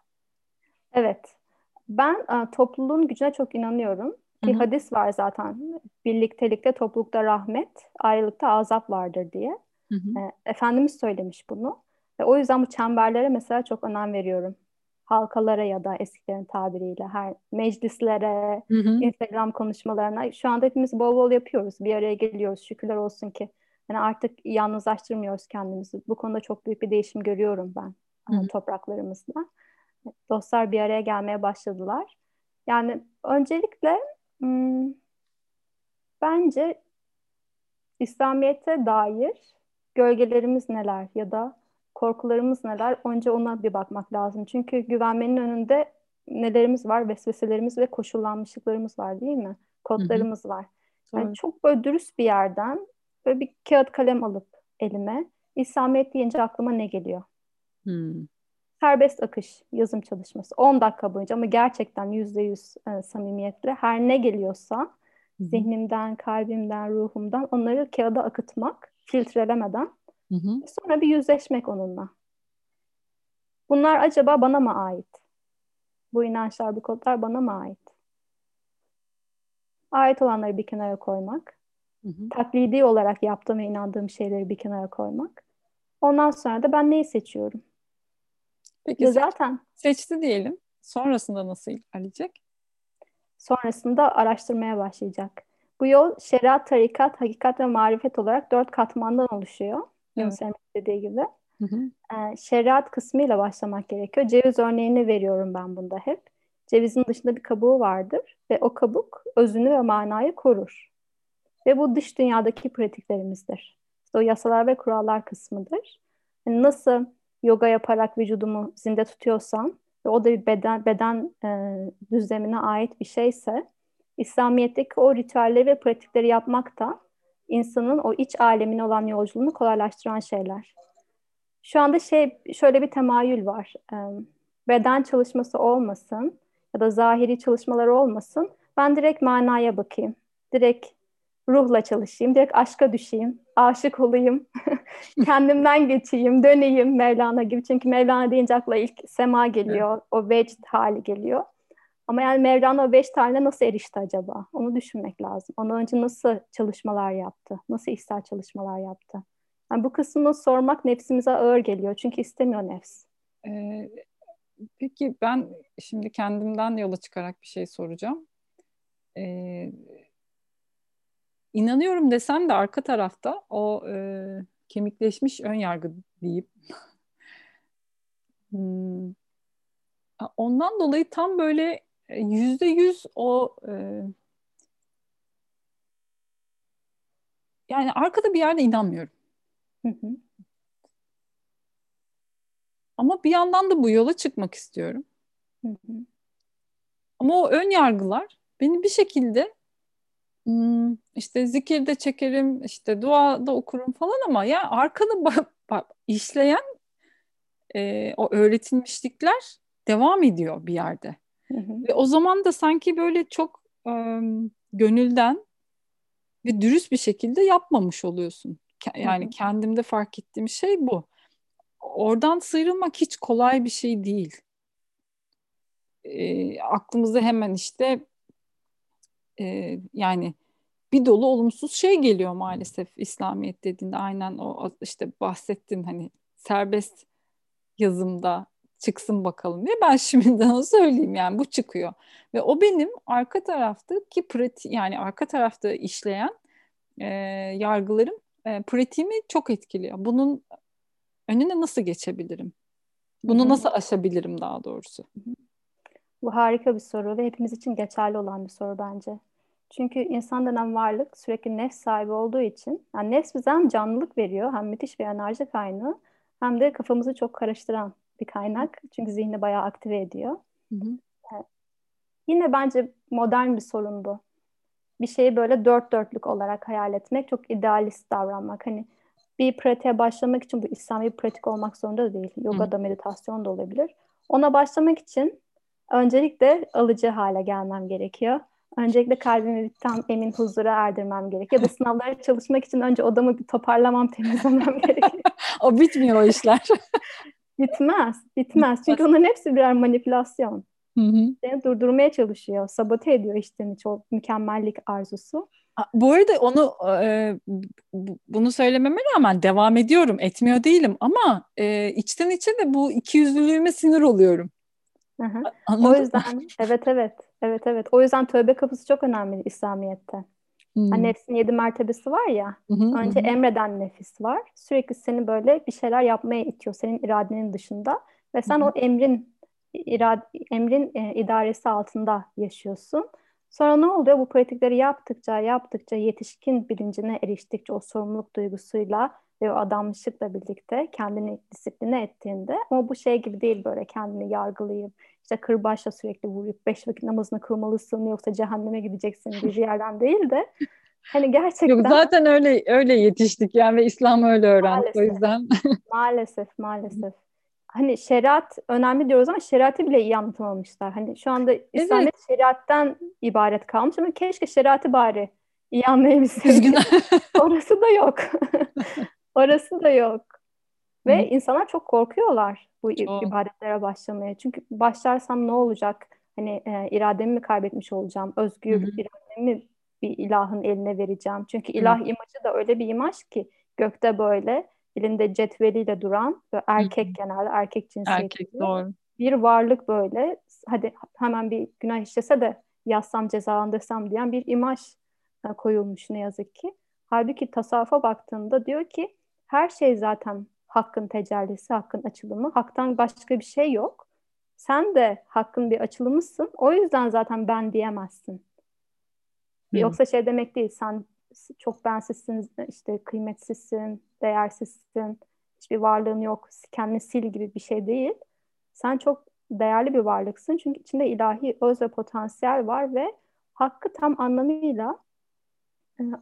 Evet. Ben e, topluluğun gücüne çok inanıyorum. Bir hadis var zaten. Birliktelikte toplulukta rahmet, ayrılıkta azap vardır diye. E, Efendimiz söylemiş bunu. Ve o yüzden bu çemberlere mesela çok önem veriyorum halkalara ya da eskilerin tabiriyle her meclislere, hı hı. Instagram konuşmalarına şu anda hepimiz bol bol yapıyoruz. Bir araya geliyoruz. Şükürler olsun ki. Yani artık yalnızlaştırmıyoruz kendimizi. Bu konuda çok büyük bir değişim görüyorum ben hı hı. topraklarımızda. Dostlar bir araya gelmeye başladılar. Yani öncelikle hmm, bence İslamiyet'e dair gölgelerimiz neler ya da korkularımız neler? Önce ona bir bakmak lazım. Çünkü güvenmenin önünde nelerimiz var? Vesveselerimiz ve koşullanmışlıklarımız var değil mi? Kodlarımız var. Yani evet. çok böyle dürüst bir yerden böyle bir kağıt kalem alıp elime İslamiyet deyince aklıma ne geliyor? Hmm. Serbest akış yazım çalışması 10 dakika boyunca ama gerçekten yüzde yüz e, samimiyetle her ne geliyorsa zihnimden, kalbimden, ruhumdan onları kağıda akıtmak filtrelemeden Hı hı. Sonra bir yüzleşmek onunla. Bunlar acaba bana mı ait? Bu inançlar, bu kodlar bana mı ait? Ait olanları bir kenara koymak. Hı hı. Taklidi olarak yaptığım ve inandığım şeyleri bir kenara koymak. Ondan sonra da ben neyi seçiyorum? Peki ya zaten seçti diyelim. Sonrasında nasıl ilerleyecek? Sonrasında araştırmaya başlayacak. Bu yol şeriat, tarikat, hakikat ve marifet olarak dört katmandan oluşuyor. Evet. dediği gibi. Hı hı. Ee, şeriat kısmıyla başlamak gerekiyor. Ceviz örneğini veriyorum ben bunda hep. Cevizin dışında bir kabuğu vardır ve o kabuk özünü ve manayı korur. Ve bu dış dünyadaki pratiklerimizdir. İşte o yasalar ve kurallar kısmıdır. Yani nasıl yoga yaparak vücudumu zinde tutuyorsam ve o da bir beden, beden e, düzlemine ait bir şeyse İslamiyet'teki o ritüelleri ve pratikleri yapmak da insanın o iç alemine olan yolculuğunu kolaylaştıran şeyler. Şu anda şey şöyle bir temayül var. Beden çalışması olmasın ya da zahiri çalışmalar olmasın. Ben direkt manaya bakayım. Direkt ruhla çalışayım. Direkt aşka düşeyim. Aşık olayım. Kendimden geçeyim. Döneyim Mevlana gibi. Çünkü Mevlana deyince akla ilk sema geliyor. Evet. O vecd hali geliyor. Ama yani Mevlana o beş tane nasıl erişti acaba? Onu düşünmek lazım. Ondan önce nasıl çalışmalar yaptı? Nasıl ihsar çalışmalar yaptı? Yani bu kısmını sormak nefsimize ağır geliyor. Çünkü istemiyor nefs. Ee, peki ben şimdi kendimden yola çıkarak bir şey soracağım. Ee, inanıyorum desen de arka tarafta o e, kemikleşmiş ön yargı deyip hmm, ondan dolayı tam böyle e, yüzde yüz o e, yani arkada bir yerde inanmıyorum. Hı hı. Ama bir yandan da bu yola çıkmak istiyorum. Hı hı. Ama o ön yargılar beni bir şekilde hmm, işte zikirde çekerim, işte duada okurum falan ama ya arkada işleyen e, o öğretilmişlikler devam ediyor bir yerde. Hı hı. Ve o zaman da sanki böyle çok e, gönülden ve dürüst bir şekilde yapmamış oluyorsun. Yani hı hı. kendimde fark ettiğim şey bu. Oradan sıyrılmak hiç kolay bir şey değil. E, aklımıza hemen işte e, yani bir dolu olumsuz şey geliyor maalesef İslamiyet dediğinde aynen o işte bahsettin hani serbest yazımda çıksın bakalım diye ben şimdiden onu söyleyeyim yani bu çıkıyor ve o benim arka taraftaki prati yani arka tarafta işleyen e, yargılarım e, pratiğimi çok etkiliyor. Bunun önüne nasıl geçebilirim? Bunu nasıl aşabilirim daha doğrusu? Bu harika bir soru ve hepimiz için geçerli olan bir soru bence. Çünkü insan denen varlık sürekli nefs sahibi olduğu için yani nefs bize hem canlılık veriyor hem müthiş bir enerji kaynağı hem de kafamızı çok karıştıran bir kaynak. Çünkü zihni bayağı aktive ediyor. Hı hı. Evet. Yine bence modern bir sorun bu. Bir şeyi böyle dört dörtlük olarak hayal etmek, çok idealist davranmak. Hani bir pratiğe başlamak için bu İslami bir pratik olmak zorunda da değil. Yoga da meditasyon da olabilir. Ona başlamak için öncelikle alıcı hale gelmem gerekiyor. Öncelikle kalbimi bir tam emin huzura erdirmem gerekiyor. Ya da sınavlara çalışmak için önce odamı bir toparlamam, temizlemem gerekiyor. o bitmiyor o işler. bitmez, bitmez. Çünkü onların hepsi birer manipülasyon. Hı hı. Seni durdurmaya çalışıyor, sabote ediyor işte çok mükemmellik arzusu. Bu arada onu e, bunu söylememe rağmen devam ediyorum, etmiyor değilim ama e, içten içe de bu ikiyüzlülüğüme sinir oluyorum. Hı hı. O yüzden evet evet evet evet o yüzden tövbe kapısı çok önemli İslamiyet'te. Hmm. Hani nefsin yedi mertebesi var ya. Hı önce hı. emreden nefis var. Sürekli seni böyle bir şeyler yapmaya itiyor senin iradenin dışında ve sen hı. o emrin irad emrin e, idaresi altında yaşıyorsun. Sonra ne oluyor? Bu pratikleri yaptıkça, yaptıkça, yetişkin bilincine eriştikçe o sorumluluk duygusuyla ve o adamlıkla birlikte kendini disipline ettiğinde ama bu şey gibi değil böyle kendini yargılayıp işte kırbaçla sürekli vurup beş vakit namazını kılmalısın yoksa cehenneme gideceksin gibi bir yerden değil de hani gerçekten Yok zaten öyle öyle yetiştik yani ve İslam öyle öğrendi o yüzden. maalesef maalesef. Hani şeriat önemli diyoruz ama şeriatı bile iyi anlatamamışlar. Hani şu anda İslamiyet evet. şeriattan ibaret kalmış ama keşke şeriatı bari iyi anlayabilseydik. Orası da yok. Orası da yok. Ve Hı. insanlar çok korkuyorlar bu çok. ibadetlere başlamaya. Çünkü başlarsam ne olacak? Hani e, irademi mi kaybetmiş olacağım? Özgür Hı. irademi bir ilahın eline vereceğim. Çünkü ilah Hı. imajı da öyle bir imaj ki gökte böyle elinde cetveliyle duran ve erkek Hı. genelde erkek cinsiyeti. Erkek doğru. Bir varlık böyle hadi hemen bir günah işlese de yazsam cezalandırsam diyen bir imaj e, koyulmuş ne yazık ki. Halbuki tasavvufa baktığında diyor ki her şey zaten hakkın tecellisi, hakkın açılımı. Haktan başka bir şey yok. Sen de hakkın bir açılımısın. O yüzden zaten ben diyemezsin. Hı. Yoksa şey demek değil. Sen çok bensizsin, işte kıymetsizsin, değersizsin. Hiçbir varlığın yok. Kendini sil gibi bir şey değil. Sen çok değerli bir varlıksın. Çünkü içinde ilahi öz ve potansiyel var ve hakkı tam anlamıyla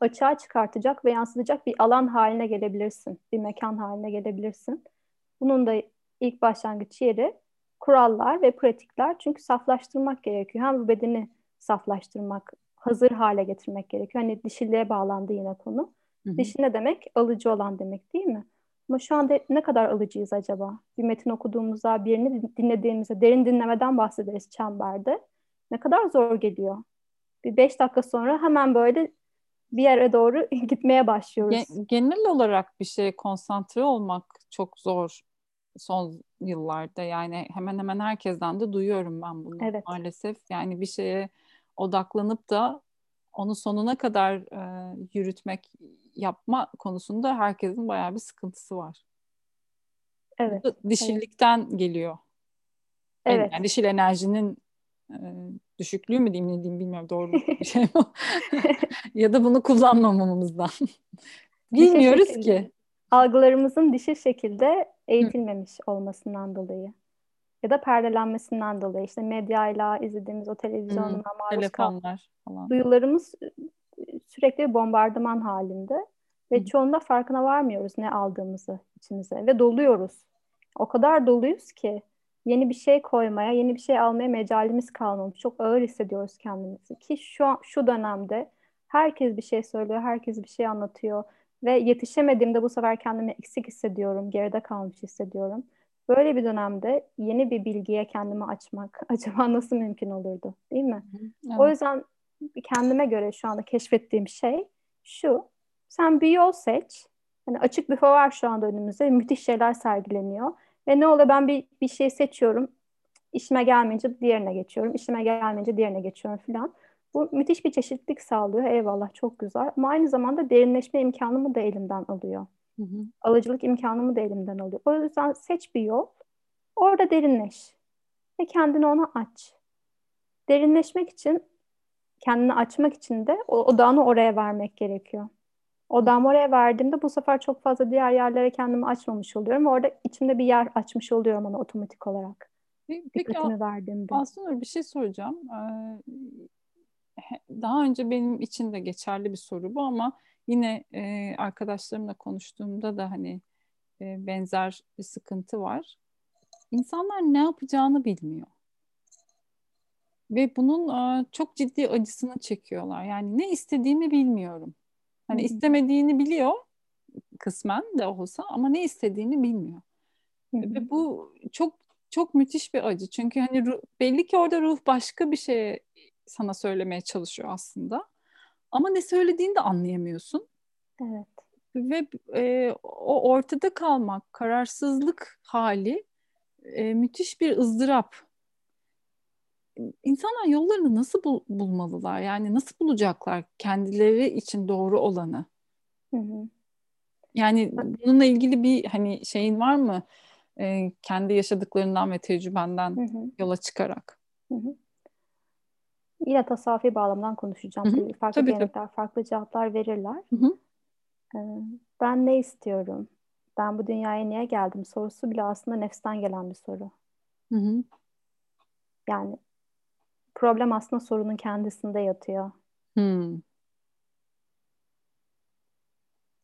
açığa çıkartacak ve yansıtacak bir alan haline gelebilirsin. Bir mekan haline gelebilirsin. Bunun da ilk başlangıç yeri kurallar ve pratikler. Çünkü saflaştırmak gerekiyor. Hem bu bedeni saflaştırmak, hazır hale getirmek gerekiyor. Hani dişiliğe bağlandı yine konu. Hı hı. Dişi ne demek? Alıcı olan demek değil mi? Ama şu anda ne kadar alıcıyız acaba? Bir metin okuduğumuzda, birini dinlediğimizde, derin dinlemeden bahsederiz çemberde. Ne kadar zor geliyor. Bir beş dakika sonra hemen böyle bir yere doğru gitmeye başlıyoruz. Genel olarak bir şeye konsantre olmak çok zor son yıllarda. Yani hemen hemen herkesten de duyuyorum ben bunu evet. maalesef. Yani bir şeye odaklanıp da onu sonuna kadar e, yürütmek, yapma konusunda herkesin bayağı bir sıkıntısı var. Evet. dişillikten evet. geliyor. Evet. Yani dişil enerjinin e, düşüklüğü mü diyeyim ne diyeyim bilmiyorum doğru bir şey mi? ya da bunu kullanmamamızdan. Bilmiyoruz şekilde, ki. Algılarımızın dişil şekilde eğitilmemiş Hı. olmasından dolayı. Ya da perdelenmesinden dolayı işte medyayla izlediğimiz o televizyonla hmm, maruz falan. Duyularımız sürekli bir bombardıman halinde ve hmm. çoğunda farkına varmıyoruz ne aldığımızı içimize ve doluyoruz. O kadar doluyuz ki yeni bir şey koymaya, yeni bir şey almaya mecalimiz kalmamış. Çok ağır hissediyoruz kendimizi ki şu şu dönemde herkes bir şey söylüyor, herkes bir şey anlatıyor ve yetişemediğimde bu sefer kendimi eksik hissediyorum, geride kalmış hissediyorum. Böyle bir dönemde yeni bir bilgiye kendimi açmak acaba nasıl mümkün olurdu değil mi? Evet. O yüzden kendime göre şu anda keşfettiğim şey şu. Sen bir yol seç. Hani açık büfe var şu anda önümüzde. Müthiş şeyler sergileniyor. Ve ne oluyor ben bir, bir şey seçiyorum. İşime gelmeyince diğerine geçiyorum. İşime gelmeyince diğerine geçiyorum falan. Bu müthiş bir çeşitlilik sağlıyor. Eyvallah çok güzel. Ama aynı zamanda derinleşme imkanımı da elimden alıyor. Hı hı. Alıcılık imkanımı da elimden alıyor. O yüzden seç bir yol. Orada derinleş. Ve kendini ona aç. Derinleşmek için, kendini açmak için de o odağını oraya vermek gerekiyor. Odağımı oraya verdiğimde bu sefer çok fazla diğer yerlere kendimi açmamış oluyorum. Orada içimde bir yer açmış oluyorum ona otomatik olarak. Peki, Dikkatimi verdiğimde. Aslında bir şey soracağım. daha önce benim için de geçerli bir soru bu ama Yine e, arkadaşlarımla konuştuğumda da hani e, benzer bir sıkıntı var. İnsanlar ne yapacağını bilmiyor. Ve bunun e, çok ciddi acısını çekiyorlar. Yani ne istediğimi bilmiyorum. Hani istemediğini biliyor kısmen de olsa ama ne istediğini bilmiyor. Ve bu çok çok müthiş bir acı. Çünkü hani ruh, belli ki orada ruh başka bir şey sana söylemeye çalışıyor aslında. Ama ne söylediğini de anlayamıyorsun. Evet. Ve e, o ortada kalmak, kararsızlık hali e, müthiş bir ızdırap. İnsanlar yollarını nasıl bul- bulmalılar? Yani nasıl bulacaklar kendileri için doğru olanı? Hı hı. Yani bununla ilgili bir hani şeyin var mı? E, kendi yaşadıklarından ve tecrübenden hı hı. yola çıkarak. Hı hı. Yine tasavvufi bağlamdan konuşacağım. Hı hı. Farklı tabii, gelenekler, tabii. farklı cevaplar verirler. Hı hı. Ee, ben ne istiyorum? Ben bu dünyaya niye geldim? Sorusu bile aslında nefsten gelen bir soru. Hı hı. Yani problem aslında sorunun kendisinde yatıyor. Hı.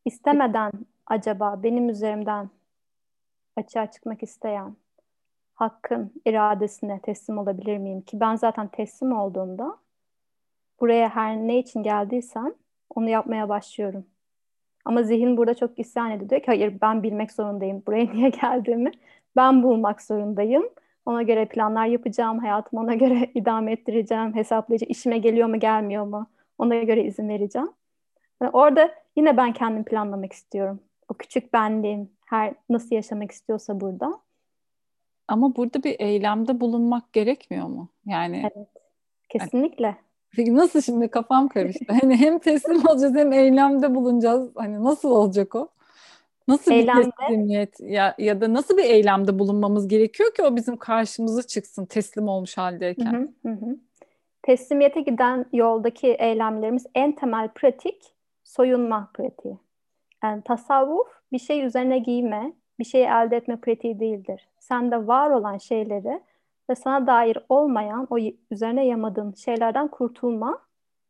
İstemeden acaba benim üzerimden açığa çıkmak isteyen hakkın iradesine teslim olabilir miyim? Ki ben zaten teslim olduğumda buraya her ne için geldiysem onu yapmaya başlıyorum. Ama zihin burada çok isyan ediyor. Diyor ki hayır ben bilmek zorundayım. Buraya niye geldiğimi ben bulmak zorundayım. Ona göre planlar yapacağım. Hayatımı ona göre idame ettireceğim. Hesaplayacağım. İşime geliyor mu gelmiyor mu? Ona göre izin vereceğim. Yani orada yine ben kendim planlamak istiyorum. O küçük benliğim her nasıl yaşamak istiyorsa burada. Ama burada bir eylemde bulunmak gerekmiyor mu? Yani Evet. Kesinlikle. Peki nasıl şimdi kafam karıştı. Hani hem teslim olacağız hem eylemde bulunacağız. Hani nasıl olacak o? Nasıl eylemde, bir teslimiyet ya, ya da nasıl bir eylemde bulunmamız gerekiyor ki o bizim karşımıza çıksın teslim olmuş haldeyken? Hı hı Teslimiyete giden yoldaki eylemlerimiz en temel pratik soyunma pratiği. Yani tasavvuf bir şey üzerine giyme, bir şeyi elde etme pratiği değildir. Sende var olan şeyleri ve sana dair olmayan, o üzerine yamadığın şeylerden kurtulma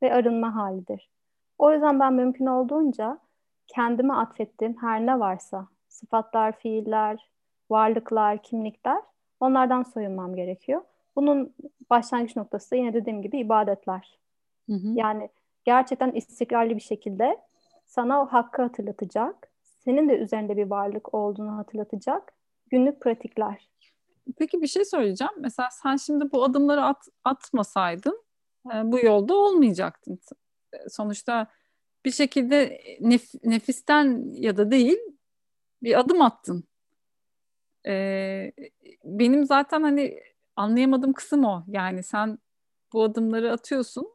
ve arınma halidir. O yüzden ben mümkün olduğunca kendime atfettiğim her ne varsa, sıfatlar, fiiller, varlıklar, kimlikler, onlardan soyunmam gerekiyor. Bunun başlangıç noktası da yine dediğim gibi ibadetler. Hı hı. Yani gerçekten istikrarlı bir şekilde sana o hakkı hatırlatacak, senin de üzerinde bir varlık olduğunu hatırlatacak günlük pratikler. Peki bir şey söyleyeceğim. Mesela sen şimdi bu adımları at, atmasaydın e, bu yolda olmayacaktın. E, sonuçta bir şekilde nef, nefisten ya da değil bir adım attın. E, benim zaten hani anlayamadığım kısım o. Yani sen bu adımları atıyorsun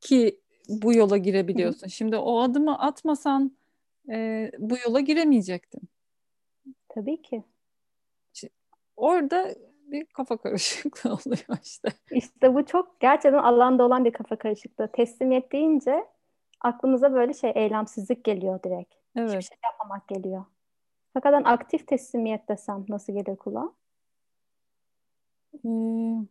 ki bu yola girebiliyorsun. Hı. Şimdi o adımı atmasan e, bu yola giremeyecektin. Tabii ki. İşte orada bir kafa karışıklığı oluyor işte. İşte bu çok gerçekten alanda olan bir kafa karışıklığı. Teslimiyet deyince aklımıza böyle şey eylemsizlik geliyor direkt. Evet. Hiçbir şey yapmamak geliyor. Fakat aktif teslimiyet desem nasıl gelir kulağa? Ee,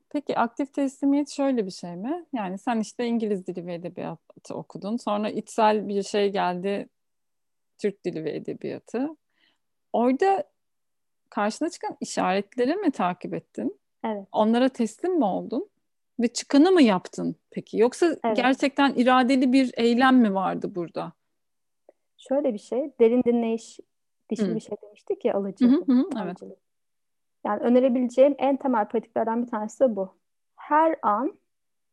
peki aktif teslimiyet şöyle bir şey mi? Yani sen işte İngiliz dili ve edebiyatı okudun. Sonra içsel bir şey geldi Türk dili ve edebiyatı. Orada karşına çıkan işaretleri mi takip ettin? Evet. Onlara teslim mi oldun? Ve çıkanı mı yaptın peki? Yoksa evet. gerçekten iradeli bir eylem mi vardı burada? Şöyle bir şey, derin dinleyiş dişli bir şey demiştik ya alıcı. Hı hı hı, evet. Yani önerebileceğim en temel pratiklerden bir tanesi de bu. Her an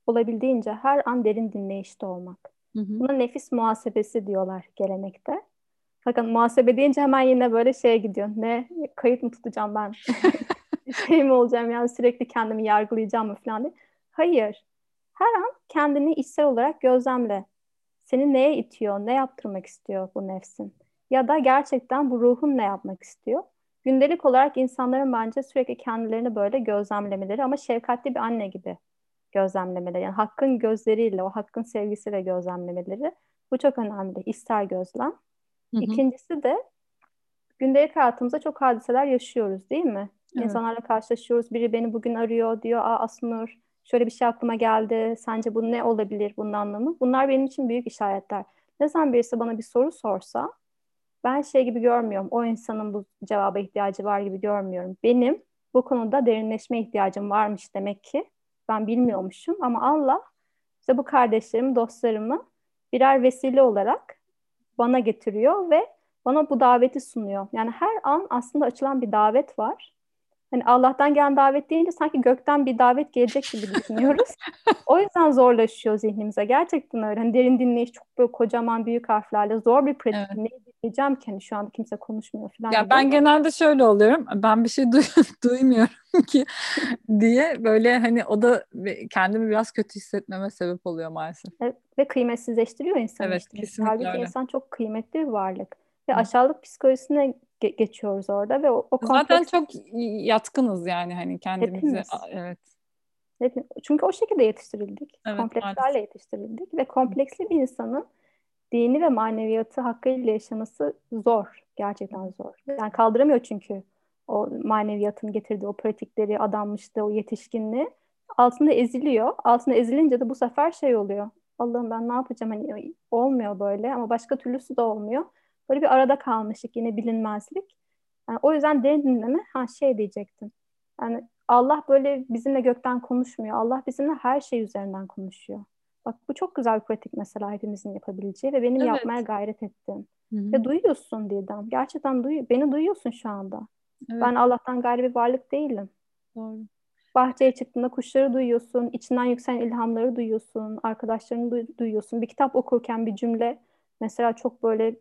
olabildiğince her an derin dinleyişte olmak. Hı hı. Buna nefis muhasebesi diyorlar gelenekte. Fakat muhasebe deyince hemen yine böyle şeye gidiyor. Ne kayıt mı tutacağım ben? şey mi olacağım yani sürekli kendimi yargılayacağım mı falan diye. Hayır. Her an kendini içsel olarak gözlemle. Seni neye itiyor? Ne yaptırmak istiyor bu nefsin? Ya da gerçekten bu ruhun ne yapmak istiyor? Gündelik olarak insanların bence sürekli kendilerini böyle gözlemlemeleri ama şefkatli bir anne gibi gözlemlemeleri. Yani hakkın gözleriyle, o hakkın sevgisiyle gözlemlemeleri. Bu çok önemli. İster gözlem. Hı hı. İkincisi de gündelik hayatımızda çok hadiseler yaşıyoruz değil mi? Evet. İnsanlarla karşılaşıyoruz. Biri beni bugün arıyor diyor. Aa Asnur şöyle bir şey aklıma geldi. Sence bu ne olabilir bunun anlamı? Bunlar benim için büyük işaretler. Ne zaman birisi bana bir soru sorsa ben şey gibi görmüyorum. O insanın bu cevaba ihtiyacı var gibi görmüyorum. Benim bu konuda derinleşme ihtiyacım varmış demek ki. Ben bilmiyormuşum ama Allah işte bu kardeşlerimi, dostlarımı birer vesile olarak bana getiriyor ve bana bu daveti sunuyor. Yani her an aslında açılan bir davet var. Hani Allah'tan gelen davet deyince sanki gökten bir davet gelecek gibi düşünüyoruz. o yüzden zorlaşıyor zihnimize. Gerçekten öyle. Hani derin dinleyiş çok böyle kocaman büyük harflerle zor bir pratik. Evet. Ne diyeceğim ki hani şu anda kimse konuşmuyor falan. Ya ben genelde şöyle oluyorum. Ben bir şey duy- duymuyorum ki diye böyle hani o da kendimi biraz kötü hissetmeme sebep oluyor maalesef. Evet, ve kıymetsizleştiriyor insanı evet, işte. Kesinlikle Halbuki öyle. insan çok kıymetli bir varlık. Ve aşağılık psikolojisine ge- geçiyoruz orada ve o, o kompleks... Zaten çok yatkınız yani hani kendimizi. Evet. Hepimiz. Çünkü o şekilde yetiştirildik. Evet, Komplekslerle maalesef. yetiştirildik ve kompleksli bir insanın dini ve maneviyatı hakkıyla yaşaması zor. Gerçekten zor. Yani kaldıramıyor çünkü o maneviyatın getirdiği o pratikleri, adanmışlığı, o yetişkinliği altında eziliyor. Altında ezilince de bu sefer şey oluyor. Allah'ım ben ne yapacağım? Hani olmuyor böyle ama başka türlüsü de olmuyor. Böyle bir arada kalmışlık yine bilinmezlik. Yani o yüzden derin dinleme ha şey diyecektim. Yani Allah böyle bizimle gökten konuşmuyor. Allah bizimle her şey üzerinden konuşuyor. Bak bu çok güzel bir pratik mesela hepimizin yapabileceği ve benim evet. yapmaya gayret ettim. Hı-hı. Ve duyuyorsun Didem. Gerçekten duy beni duyuyorsun şu anda. Evet. Ben Allah'tan gayrı bir varlık değilim. Doğru. Bahçeye çıktığında kuşları duyuyorsun, içinden yükselen ilhamları duyuyorsun, arkadaşlarını du- duyuyorsun. Bir kitap okurken bir cümle mesela çok böyle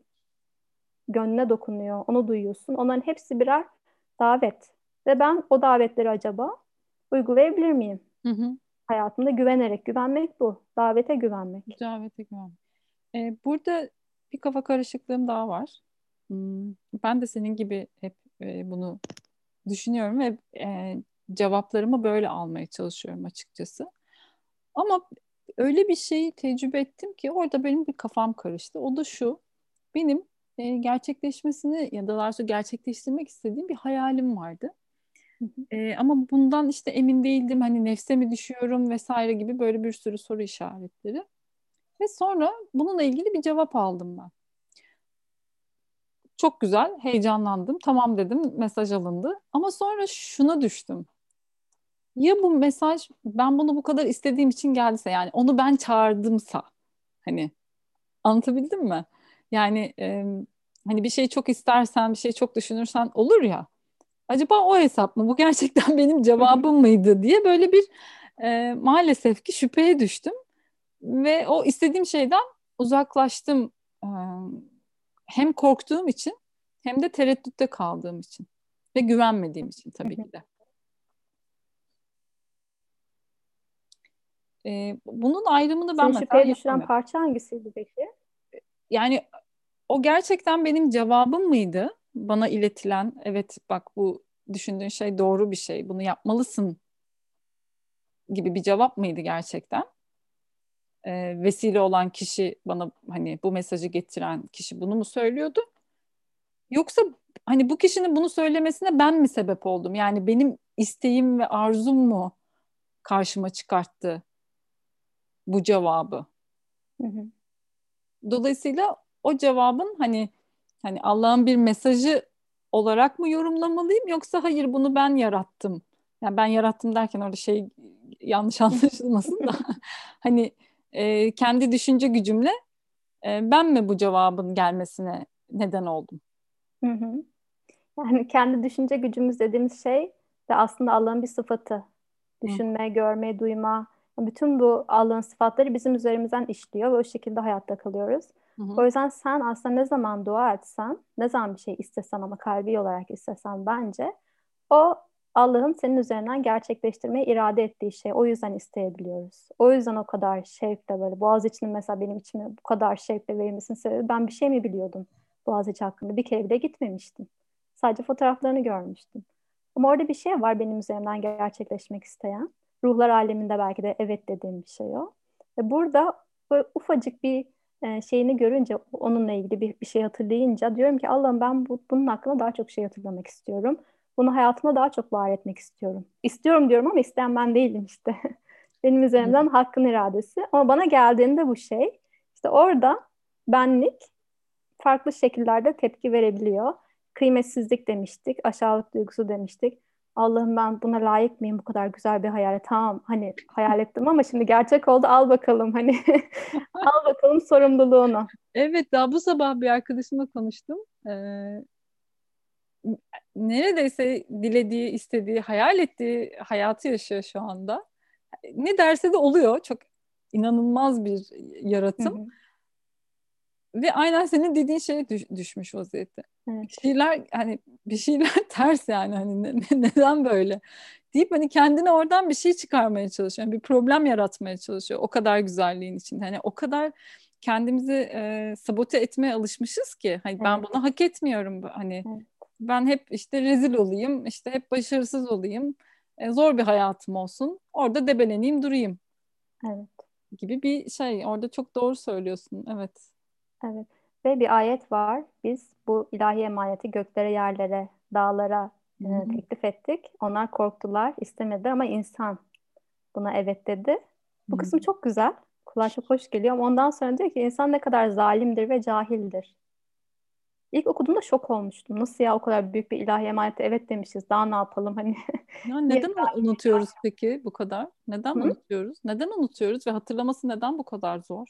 gönlüne dokunuyor, onu duyuyorsun. Onların hepsi birer davet. Ve ben o davetleri acaba uygulayabilir miyim? Hı hı. Hayatımda güvenerek, güvenmek bu. Davete güvenmek. Davete güvenmek. Ee, burada bir kafa karışıklığım daha var. Hmm, ben de senin gibi hep e, bunu düşünüyorum ve e, cevaplarımı böyle almaya çalışıyorum açıkçası. Ama öyle bir şeyi tecrübe ettim ki orada benim bir kafam karıştı. O da şu, benim e, gerçekleşmesini ya da daha doğrusu gerçekleştirmek istediğim bir hayalim vardı. E, ama bundan işte emin değildim. Hani nefse mi düşüyorum vesaire gibi böyle bir sürü soru işaretleri. Ve sonra bununla ilgili bir cevap aldım ben. Çok güzel, heyecanlandım. Tamam dedim, mesaj alındı. Ama sonra şuna düştüm. Ya bu mesaj ben bunu bu kadar istediğim için geldiyse yani onu ben çağırdımsa hani anlatabildim mi? Yani e, hani bir şey çok istersen, bir şey çok düşünürsen olur ya. Acaba o hesap mı? Bu gerçekten benim cevabım mıydı diye böyle bir e, maalesef ki şüpheye düştüm. Ve o istediğim şeyden uzaklaştım. E, hem korktuğum için hem de tereddütte kaldığım için. Ve güvenmediğim için tabii ki de. e, bunun ayrımını ben Seni şüpheye düşüren parça hangisiydi peki? Yani o gerçekten benim cevabım mıydı? Bana iletilen, evet bak bu düşündüğün şey doğru bir şey, bunu yapmalısın gibi bir cevap mıydı gerçekten? Ee, vesile olan kişi bana hani bu mesajı getiren kişi bunu mu söylüyordu? Yoksa hani bu kişinin bunu söylemesine ben mi sebep oldum? Yani benim isteğim ve arzum mu karşıma çıkarttı bu cevabı? Hı hı. Dolayısıyla o cevabın hani hani Allah'ın bir mesajı olarak mı yorumlamalıyım yoksa hayır bunu ben yarattım. Yani ben yarattım derken orada şey yanlış anlaşılmasın da hani e, kendi düşünce gücümle e, ben mi bu cevabın gelmesine neden oldum? Hı hı. Yani kendi düşünce gücümüz dediğimiz şey de aslında Allah'ın bir sıfatı. Düşünme, hı. görme, duyma. Bütün bu Allah'ın sıfatları bizim üzerimizden işliyor ve o şekilde hayatta kalıyoruz. Hı hı. O yüzden sen aslında ne zaman dua etsen, ne zaman bir şey istesen ama kalbi olarak istesen bence o Allah'ın senin üzerinden gerçekleştirmeyi irade ettiği şey. O yüzden isteyebiliyoruz. O yüzden o kadar şevkle böyle Boğaziçi'nin mesela benim içime bu kadar şevkle verilmesinin sebebi ben bir şey mi biliyordum Boğaziçi hakkında? Bir kere bile gitmemiştim. Sadece fotoğraflarını görmüştüm. Ama orada bir şey var benim üzerimden gerçekleşmek isteyen. Ruhlar aleminde belki de evet dediğim bir şey o. Ve burada böyle ufacık bir e, şeyini görünce onunla ilgili bir, bir şey hatırlayınca diyorum ki Allah'ım ben bu, bunun hakkında daha çok şey hatırlamak istiyorum. Bunu hayatıma daha çok var etmek istiyorum. İstiyorum diyorum ama isteyen ben değilim işte. Benim üzerimden hakkın iradesi. Ama bana geldiğinde bu şey işte orada benlik farklı şekillerde tepki verebiliyor. Kıymetsizlik demiştik, aşağılık duygusu demiştik. Allah'ım ben buna layık mıyım bu kadar güzel bir hayale? Tamam hani hayal ettim ama şimdi gerçek oldu al bakalım hani al bakalım sorumluluğunu. Evet daha bu sabah bir arkadaşımla konuştum. Ee, neredeyse dilediği, istediği, hayal ettiği hayatı yaşıyor şu anda. Ne derse de oluyor. Çok inanılmaz bir yaratım. Hı hı. Ve aynen senin dediğin şeye düş, düşmüş vaziyette. Evet. Bir şeyler hani bir şeyler ters yani hani ne, neden böyle deyip hani kendine oradan bir şey çıkarmaya çalışıyor. Yani bir problem yaratmaya çalışıyor o kadar güzelliğin içinde. Hani o kadar kendimizi e, sabote etmeye alışmışız ki hani evet. ben bunu hak etmiyorum hani evet. ben hep işte rezil olayım işte hep başarısız olayım e, zor bir hayatım olsun orada debeleneyim durayım evet gibi bir şey orada çok doğru söylüyorsun evet Evet. Ve bir ayet var. Biz bu ilahi emaneti göklere, yerlere, dağlara e, teklif ettik. Onlar korktular, istemediler ama insan buna evet dedi. Bu kısım çok güzel. Kulağa çok hoş geliyor ama ondan sonra diyor ki insan ne kadar zalimdir ve cahildir. İlk okuduğumda şok olmuştum. Nasıl ya o kadar büyük bir ilahi emanete evet demişiz. Daha ne yapalım hani. Ya neden unutuyoruz peki bu kadar? Neden Hı? unutuyoruz? Neden unutuyoruz ve hatırlaması neden bu kadar zor?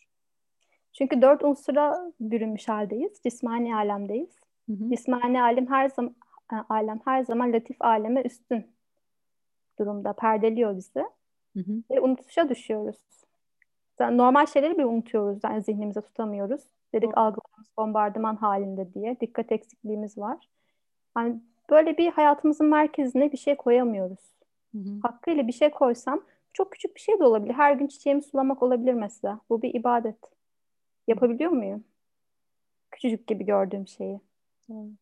Çünkü dört unsura bürünmüş haldeyiz. Cismani alemdeyiz. Hı hı. Cismani alem her zaman alem her zaman latif aleme üstün durumda perdeliyor bizi. Hı hı. Ve unutuşa düşüyoruz. Yani normal şeyleri bile unutuyoruz. Yani zihnimize tutamıyoruz. Dedik algılarımız bombardıman halinde diye. Dikkat eksikliğimiz var. Yani böyle bir hayatımızın merkezine bir şey koyamıyoruz. Hı hı. Hakkıyla bir şey koysam çok küçük bir şey de olabilir. Her gün çiçeğimi sulamak olabilir mesela. Bu bir ibadet. Yapabiliyor muyum? Küçücük gibi gördüğüm şeyi. Hmm.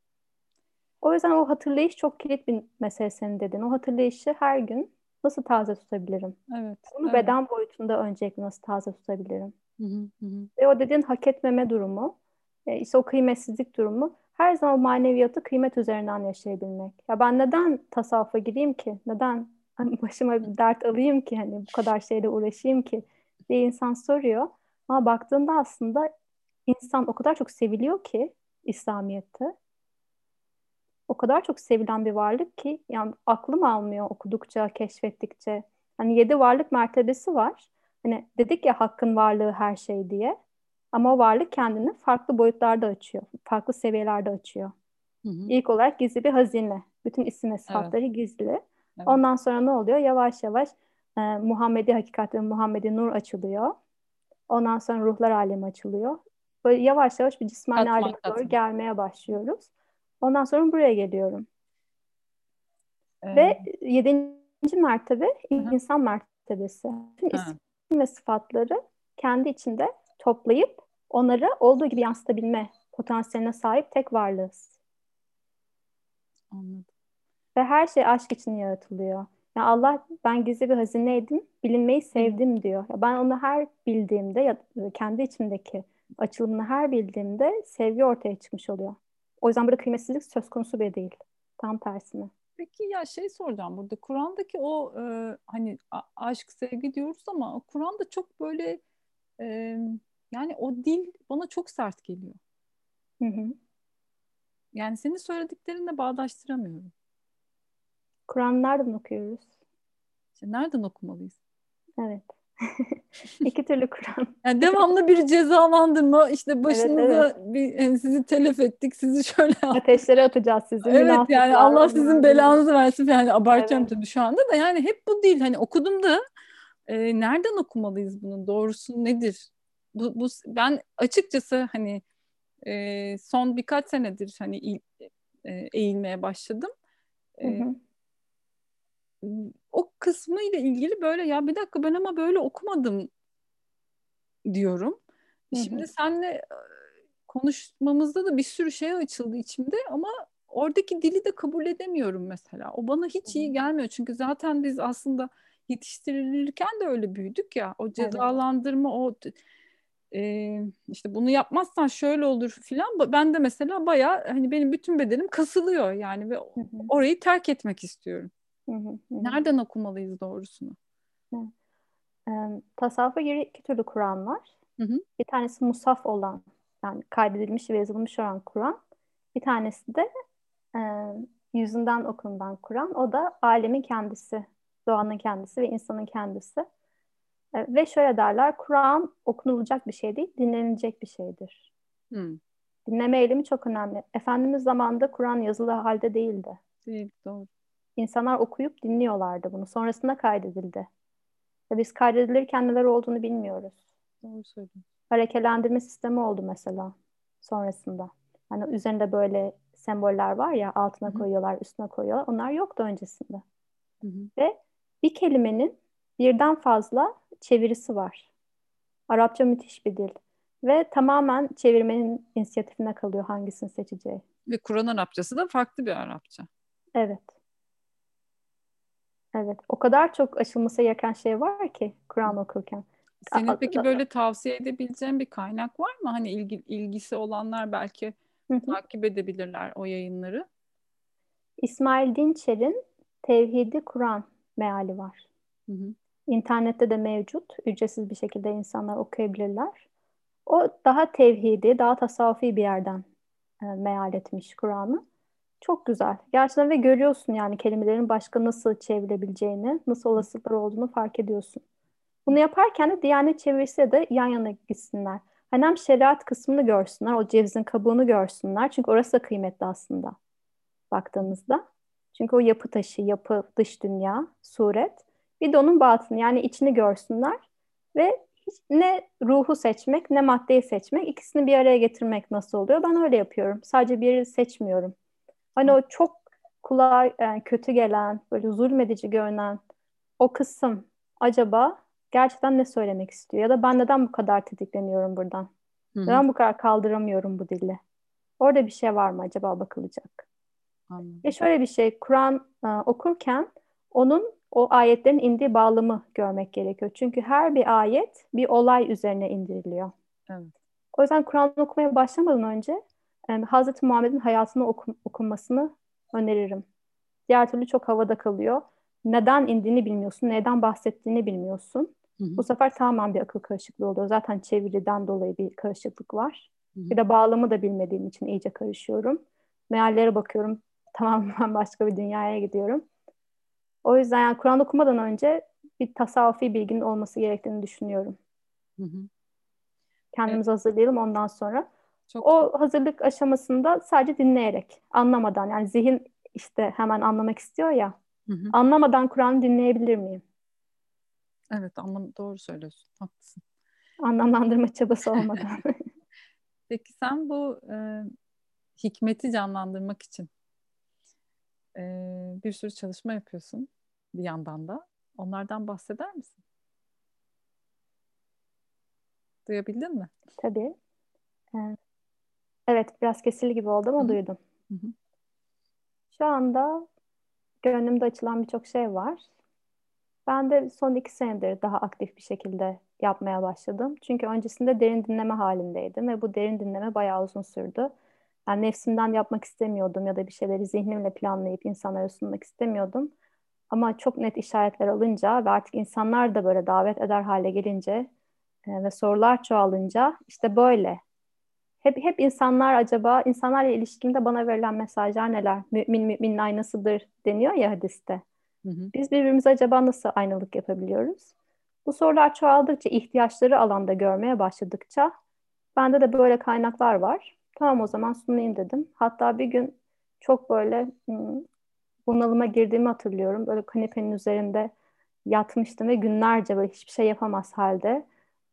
O yüzden o hatırlayış çok kilit bir mesele senin dedin. O hatırlayışı her gün nasıl taze tutabilirim? Evet. Bunu evet. beden boyutunda öncelikle nasıl taze tutabilirim? Hı hı hı. Ve o dediğin hak etmeme durumu, e, işte o kıymetsizlik durumu her zaman o maneviyatı kıymet üzerinden yaşayabilmek. Ya ben neden tasavvufa gireyim ki? Neden başıma bir dert alayım ki? Hani bu kadar şeyle uğraşayım ki? diye insan soruyor. Ama baktığında aslında insan o kadar çok seviliyor ki İslamiyet'te. O kadar çok sevilen bir varlık ki yani aklım almıyor okudukça, keşfettikçe. Hani yedi varlık mertebesi var. Hani dedik ya hakkın varlığı her şey diye. Ama o varlık kendini farklı boyutlarda açıyor. Farklı seviyelerde açıyor. Hı hı. İlk olarak gizli bir hazine. Bütün isim ve sıfatları evet. gizli. Evet. Ondan sonra ne oluyor? Yavaş yavaş e, Muhammedi hakikat ve Muhammedi nur açılıyor. Ondan sonra ruhlar alemi açılıyor. Böyle yavaş yavaş bir cismani aleme doğru gelmeye başlıyoruz. Ondan sonra buraya geliyorum. Ee, Ve yedinci mertebe Hı-hı. insan mertebesi. Bütün ve sıfatları kendi içinde toplayıp onları olduğu gibi yansıtabilme potansiyeline sahip tek varlığız. Anladım. Ve her şey aşk için yaratılıyor. Yani Allah ben gizli bir hazineydim, bilinmeyi sevdim diyor. Ya ben onu her bildiğimde ya kendi içimdeki açılımını her bildiğimde sevgi ortaya çıkmış oluyor. O yüzden burada kıymetsizlik söz konusu bile değil. Tam tersine. Peki ya şey soracağım burada. Kur'an'daki o e, hani aşk, sevgi diyoruz ama Kur'an'da çok böyle e, yani o dil bana çok sert geliyor. Hı hı. Yani senin söylediklerinle bağdaştıramıyorum. Kur'an nereden okuyoruz? İşte nereden okumalıyız? Evet. İki türlü Kur'an. Yani devamlı bir cezalandırma işte başınıza evet, evet. bir yani sizi telef ettik sizi şöyle ateşlere atacağız sizi. Evet yani Allah sizin belanızı versin yani abartıyorum evet. tabii şu anda da yani hep bu değil hani okudum da e, nereden okumalıyız bunu doğrusu nedir? Bu, bu ben açıkçası hani e, son birkaç senedir hani e, eğilmeye başladım. E, hı hı o kısmı ile ilgili böyle ya bir dakika ben ama böyle okumadım diyorum. Hı-hı. Şimdi senle konuşmamızda da bir sürü şey açıldı içimde ama oradaki dili de kabul edemiyorum mesela. O bana hiç iyi gelmiyor çünkü zaten biz aslında yetiştirilirken de öyle büyüdük ya. O cezalandırma o e, işte bunu yapmazsan şöyle olur filan. Ben de mesela baya hani benim bütün bedenim kasılıyor yani ve orayı terk etmek istiyorum. Hı hı, Nereden okumalıyız doğrusunu? E, tasavvufa göre iki türlü Kur'an var. Hı hı. Bir tanesi musaf olan, yani kaydedilmiş ve yazılmış olan Kur'an. Bir tanesi de e, yüzünden okunulan Kur'an. O da alemin kendisi, doğanın kendisi ve insanın kendisi. E, ve şöyle derler, Kur'an okunulacak bir şey değil, dinlenilecek bir şeydir. Hı. Dinleme eylemi çok önemli. Efendimiz zamanında Kur'an yazılı halde değildi. Değil, doğru. İnsanlar okuyup dinliyorlardı bunu. Sonrasında kaydedildi. Ve biz kaydedilirken neler olduğunu bilmiyoruz. Doğru söylüyorsun. Harekelendirme sistemi oldu mesela sonrasında. Hani üzerinde böyle semboller var ya altına Hı-hı. koyuyorlar, üstüne koyuyorlar. Onlar yoktu öncesinde. Hı-hı. Ve bir kelimenin birden fazla çevirisi var. Arapça müthiş bir dil. Ve tamamen çevirmenin inisiyatifine kalıyor hangisini seçeceği. Ve Kur'an Arapçası da farklı bir Arapça. Evet. Evet. O kadar çok aşılması gereken şey var ki Kur'an okurken. Senin peki böyle tavsiye edebileceğin bir kaynak var mı? Hani ilgi, ilgisi olanlar belki Hı-hı. takip edebilirler o yayınları. İsmail Dinçer'in Tevhidi Kur'an meali var. Hı-hı. İnternette de mevcut. Ücretsiz bir şekilde insanlar okuyabilirler. O daha tevhidi, daha tasavvufi bir yerden e, meal etmiş Kur'an'ı. Çok güzel. Gerçekten ve görüyorsun yani kelimelerin başka nasıl çevrilebileceğini, nasıl olasılıklar olduğunu fark ediyorsun. Bunu yaparken de Diyanet çevirisi de yan yana gitsinler. Hani hem şeriat kısmını görsünler, o cevizin kabuğunu görsünler. Çünkü orası da kıymetli aslında baktığımızda. Çünkü o yapı taşı, yapı, dış dünya, suret. Bir de onun batını yani içini görsünler. Ve hiç ne ruhu seçmek ne maddeyi seçmek ikisini bir araya getirmek nasıl oluyor? Ben öyle yapıyorum. Sadece bir seçmiyorum. Hani o çok kulağa yani kötü gelen, böyle zulmedici görünen o kısım acaba gerçekten ne söylemek istiyor? Ya da ben neden bu kadar tetikleniyorum buradan? Hı-hı. Neden bu kadar kaldıramıyorum bu dili? Orada bir şey var mı acaba bakılacak? Anladım. Ve şöyle bir şey, Kur'an e, okurken onun o ayetlerin indiği bağlamı görmek gerekiyor. Çünkü her bir ayet bir olay üzerine indiriliyor. Evet. O yüzden Kur'an okumaya başlamadan önce yani Hazreti Muhammed'in hayatını oku, okunmasını öneririm. Diğer türlü çok havada kalıyor. Neden indiğini bilmiyorsun, neden bahsettiğini bilmiyorsun. Hı hı. Bu sefer tamamen bir akıl karışıklığı oluyor. Zaten çeviriden dolayı bir karışıklık var. Hı hı. Bir de bağlamı da bilmediğim için iyice karışıyorum. Meallere bakıyorum. Tamamen başka bir dünyaya gidiyorum. O yüzden yani Kur'an okumadan önce bir tasavvufi bilginin olması gerektiğini düşünüyorum. Hı hı. Kendimizi evet. hazırlayalım ondan sonra. Çok o hazırlık aşamasında sadece dinleyerek, anlamadan yani zihin işte hemen anlamak istiyor ya. Hı hı. Anlamadan Kur'an'ı dinleyebilir miyim? Evet, anlam doğru söylüyorsun. Haklısın. Anlamlandırma çabası olmadan. Peki sen bu e, hikmeti canlandırmak için e, bir sürü çalışma yapıyorsun bir yandan da. Onlardan bahseder misin? Duyabildin mi? Tabii. Evet, biraz kesili gibi oldu ama Hı-hı. duydum. Hı-hı. Şu anda gönlümde açılan birçok şey var. Ben de son iki senedir daha aktif bir şekilde yapmaya başladım. Çünkü öncesinde derin dinleme halindeydim ve bu derin dinleme bayağı uzun sürdü. Yani nefsimden yapmak istemiyordum ya da bir şeyleri zihnimle planlayıp insanlara sunmak istemiyordum. Ama çok net işaretler alınca ve artık insanlar da böyle davet eder hale gelince e, ve sorular çoğalınca işte böyle. Hep hep insanlar acaba insanlarla ilişkimde bana verilen mesajlar neler? Mümin müminin aynasıdır deniyor ya hadiste. Hı hı. Biz birbirimize acaba nasıl aynalık yapabiliyoruz? Bu sorular çoğaldıkça, ihtiyaçları alanda görmeye başladıkça bende de böyle kaynaklar var. Tamam o zaman sunayım dedim. Hatta bir gün çok böyle bunalıma girdiğimi hatırlıyorum. Böyle kanepenin üzerinde yatmıştım ve günlerce böyle hiçbir şey yapamaz halde.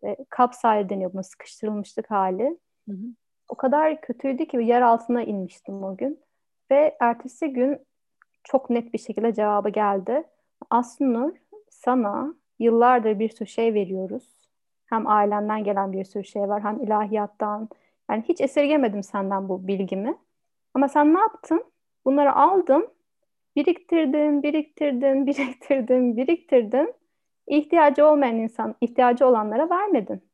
E, kapsayı deniyor buna sıkıştırılmışlık hali. O kadar kötüydü ki yer altına inmiştim o gün. Ve ertesi gün çok net bir şekilde cevabı geldi. Aslında sana yıllardır bir sürü şey veriyoruz. Hem ailenden gelen bir sürü şey var hem ilahiyattan. Yani hiç esirgemedim senden bu bilgimi. Ama sen ne yaptın? Bunları aldın, biriktirdin, biriktirdin, biriktirdin, biriktirdin. İhtiyacı olmayan insan, ihtiyacı olanlara vermedin.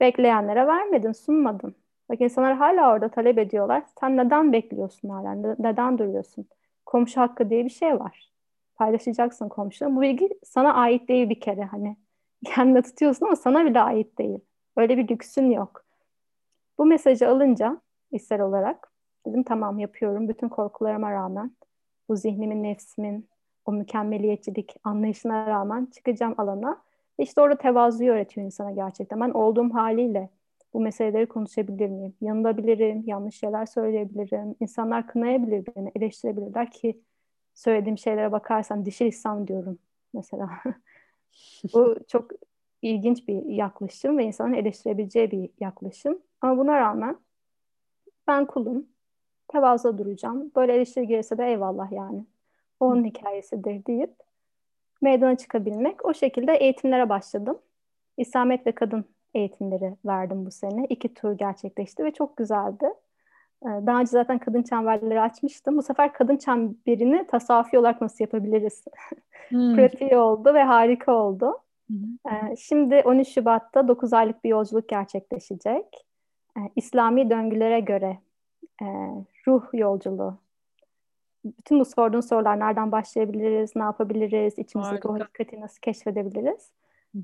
Bekleyenlere vermedin, sunmadın. Bak insanlar hala orada talep ediyorlar. Sen neden bekliyorsun hala? Neden duruyorsun? Komşu hakkı diye bir şey var. Paylaşacaksın komşuna. Bu bilgi sana ait değil bir kere hani. Kendine tutuyorsun ama sana bile ait değil. Öyle bir lüksün yok. Bu mesajı alınca ister olarak dedim tamam yapıyorum. Bütün korkularıma rağmen bu zihnimin, nefsimin, o mükemmeliyetçilik anlayışına rağmen çıkacağım alana. İşte orada tevazuyu öğretiyor insana gerçekten. Ben olduğum haliyle bu meseleleri konuşabilir miyim? Yanılabilirim, yanlış şeyler söyleyebilirim. İnsanlar kınayabilir beni, eleştirebilirler ki söylediğim şeylere bakarsan dişil İslam diyorum mesela. Bu çok ilginç bir yaklaşım ve insanın eleştirebileceği bir yaklaşım. Ama buna rağmen ben kulum, tevazu duracağım. Böyle eleştiri gelirse de eyvallah yani. Onun hikayesidir deyip meydana çıkabilmek. O şekilde eğitimlere başladım. İslamet ve kadın eğitimleri verdim bu sene. İki tur gerçekleşti ve çok güzeldi. Ee, daha önce zaten kadın çemberleri açmıştım. Bu sefer kadın çemberini tasavvufi olarak nasıl yapabiliriz? Hmm. Pratiği oldu ve harika oldu. Hmm. Şimdi 13 Şubat'ta 9 aylık bir yolculuk gerçekleşecek. Ee, İslami döngülere göre e, ruh yolculuğu. Bütün bu sorduğun sorular nereden başlayabiliriz, ne yapabiliriz, içimizdeki Harika. o hakikati nasıl keşfedebiliriz?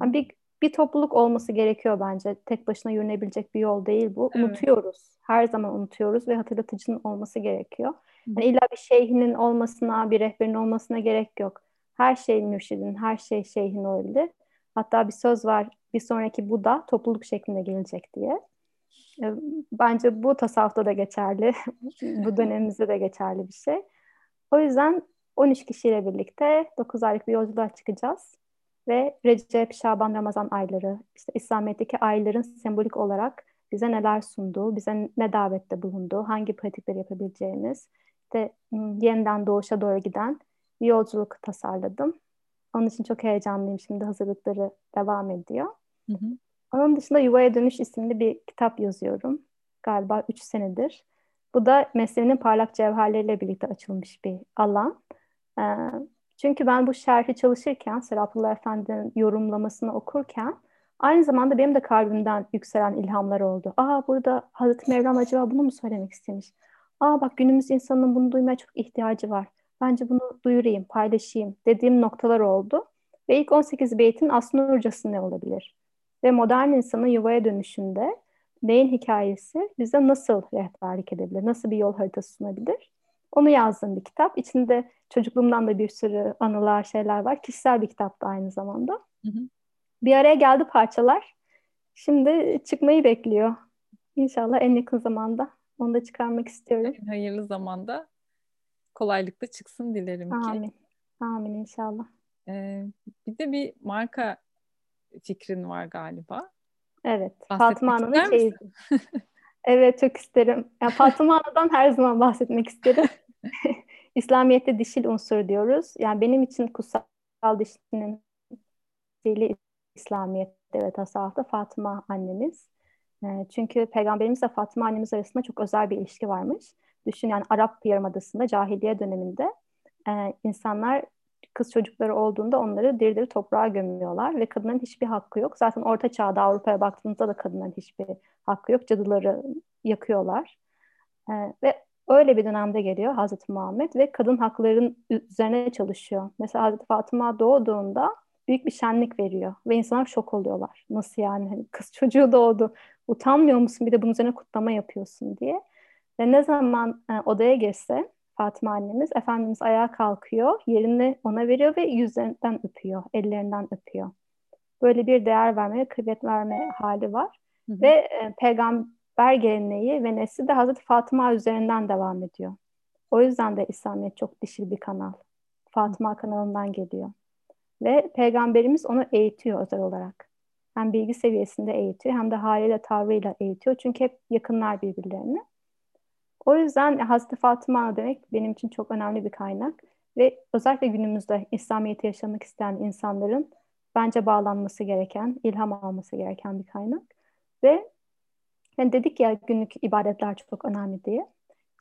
Yani bir bir topluluk olması gerekiyor bence. Tek başına yürünebilecek bir yol değil bu. Evet. Unutuyoruz. Her zaman unutuyoruz ve hatırlatıcının olması gerekiyor. Yani illa bir şeyhinin olmasına, bir rehberin olmasına gerek yok. Her şey mürşidin, her şey şeyhin olabilir. Hatta bir söz var, bir sonraki Buda topluluk şeklinde gelecek diye. Bence bu tasavvufta da geçerli, bu dönemimizde de geçerli bir şey. O yüzden 13 kişiyle birlikte 9 aylık bir yolculuğa çıkacağız ve Recep, Şaban, Ramazan ayları, işte İslamiyet'teki ayların sembolik olarak bize neler sunduğu, bize ne davette bulunduğu, hangi pratikleri yapabileceğimiz, işte yeniden doğuşa doğru giden bir yolculuk tasarladım. Onun için çok heyecanlıyım. Şimdi hazırlıkları devam ediyor. Hı hı. Onun dışında Yuvaya Dönüş isimli bir kitap yazıyorum. Galiba 3 senedir. Bu da mesleğinin parlak cevherleriyle birlikte açılmış bir alan. Ee, çünkü ben bu şerhi çalışırken, Serapullah Efendi'nin yorumlamasını okurken aynı zamanda benim de kalbimden yükselen ilhamlar oldu. Aa burada Hazreti Mevlam acaba bunu mu söylemek istemiş? Aa bak günümüz insanının bunu duymaya çok ihtiyacı var. Bence bunu duyurayım, paylaşayım dediğim noktalar oldu. Ve ilk 18 beytin aslında hocası ne olabilir? Ve modern insanın yuvaya dönüşünde neyin hikayesi bize nasıl rehberlik edebilir? Nasıl bir yol haritası sunabilir? Onu yazdığım bir kitap. İçinde çocukluğumdan da bir sürü anılar, şeyler var. Kişisel bir kitap da aynı zamanda. Hı hı. Bir araya geldi parçalar. Şimdi çıkmayı bekliyor. İnşallah en yakın zamanda. Onu da çıkarmak istiyorum. En hayırlı zamanda kolaylıkla çıksın dilerim Amin. ki. Amin. Amin inşallah. Ee, bir de bir marka fikrin var galiba. Evet. Fatma Hanım'ın şeyi. evet çok isterim. Yani Fatıma Hanım'dan her zaman bahsetmek isterim. İslamiyet'te dişil unsur diyoruz. Yani benim için kutsal dişinin dili İslamiyet'te ve tasavvufta Fatıma annemiz. E, çünkü peygamberimizle Fatıma annemiz arasında çok özel bir ilişki varmış. Düşün yani Arap Yarımadası'nda cahiliye döneminde e, insanlar kız çocukları olduğunda onları diri diri toprağa gömüyorlar ve kadının hiçbir hakkı yok. Zaten Orta Çağ'da Avrupa'ya baktığınızda da kadının hiçbir hakkı yok. Cadıları yakıyorlar. E, ve öyle bir dönemde geliyor Hazreti Muhammed ve kadın haklarının üzerine çalışıyor. Mesela Hazreti Fatıma doğduğunda büyük bir şenlik veriyor ve insanlar şok oluyorlar. Nasıl yani hani kız çocuğu doğdu utanmıyor musun bir de bunun üzerine kutlama yapıyorsun diye. Ve ne zaman e, odaya girse Fatıma annemiz Efendimiz ayağa kalkıyor yerini ona veriyor ve yüzlerinden öpüyor ellerinden öpüyor. Böyle bir değer verme, kıymet verme hali var. Hı hı. Ve e, peygamber geleneği ve nesli de Hazreti Fatıma üzerinden devam ediyor. O yüzden de İslamiyet çok dişil bir kanal. Fatıma kanalından geliyor. Ve peygamberimiz onu eğitiyor özel olarak. Hem bilgi seviyesinde eğitiyor hem de haliyle tavrıyla eğitiyor. Çünkü hep yakınlar birbirlerine. O yüzden Hazreti Fatıma demek benim için çok önemli bir kaynak. Ve özellikle günümüzde İslamiyet'i yaşamak isteyen insanların bence bağlanması gereken, ilham alması gereken bir kaynak. Ve yani dedik ya günlük ibadetler çok önemli diye.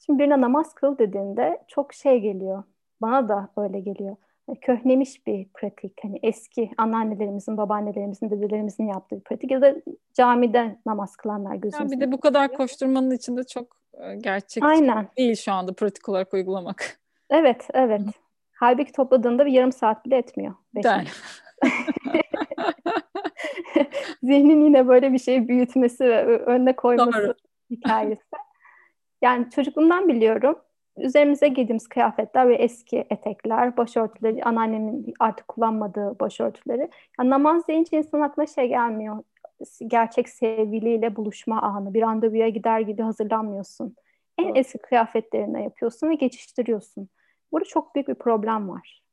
Şimdi birine namaz kıl dediğinde çok şey geliyor. Bana da öyle geliyor köhnemiş bir pratik. Hani eski anneannelerimizin, babaannelerimizin, dedelerimizin yaptığı bir pratik. Ya da camide namaz kılanlar gözümüzde. bir de bu kadar koşturmanın içinde çok gerçek Aynen. değil şu anda pratik olarak uygulamak. Evet, evet. Halbuki topladığında bir yarım saat bile etmiyor. Zihnin yine böyle bir şey büyütmesi ve önüne koyması Doğru. hikayesi. Yani çocukluğumdan biliyorum üzerimize giydiğimiz kıyafetler ve eski etekler, başörtüleri, anneannemin artık kullanmadığı başörtüleri. Yani namaz deyince insan aklına şey gelmiyor. Gerçek sevgiliyle buluşma anı. Bir randevuya gider gibi hazırlanmıyorsun. En evet. eski kıyafetlerine yapıyorsun ve geçiştiriyorsun. Burada çok büyük bir problem var.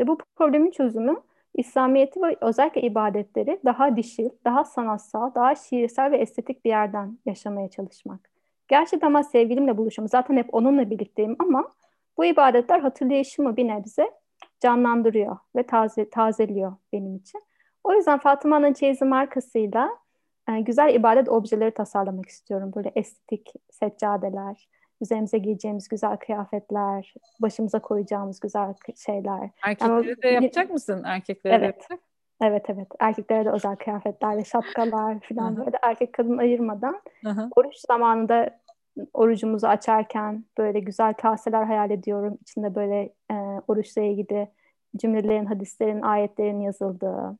Ve bu problemin çözümü İslamiyet'i ve özellikle ibadetleri daha dişil, daha sanatsal, daha şiirsel ve estetik bir yerden yaşamaya çalışmak. Gerçekten ben sevgilimle buluşuyorum. Zaten hep onunla birlikteyim ama bu ibadetler hatırlayışımı bir nebze canlandırıyor ve taze, tazeliyor benim için. O yüzden Fatıma'nın çeyizi markasıyla e, güzel ibadet objeleri tasarlamak istiyorum. Böyle estetik seccadeler, üzerimize giyeceğimiz güzel kıyafetler, başımıza koyacağımız güzel şeyler. Erkekleri yani, de yapacak mısın? Erkekleri evet. de yapacak Evet evet. Erkeklere de özel kıyafetler ve şapkalar falan böyle erkek kadın ayırmadan Aha. oruç zamanında orucumuzu açarken böyle güzel kaseler hayal ediyorum. İçinde böyle e, oruçla ilgili cümlelerin, hadislerin, ayetlerin yazıldığı,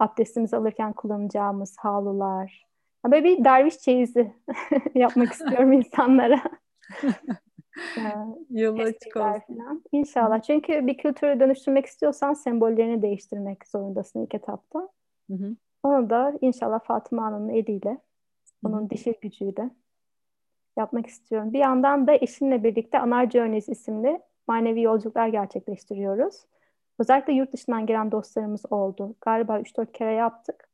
abdestimizi alırken kullanacağımız havlular. Böyle bir derviş çeyizi yapmak istiyorum insanlara. Yolu açık olsun. Falan. İnşallah. Çünkü bir kültürü dönüştürmek istiyorsan sembollerini değiştirmek zorundasın ilk etapta. Hı hı. Onu da inşallah Fatıma Hanım'ın eliyle, onun dişil gücüyle yapmak istiyorum. Bir yandan da eşimle birlikte Anar Journeys isimli manevi yolculuklar gerçekleştiriyoruz. Özellikle yurt dışından gelen dostlarımız oldu. Galiba 3-4 kere yaptık.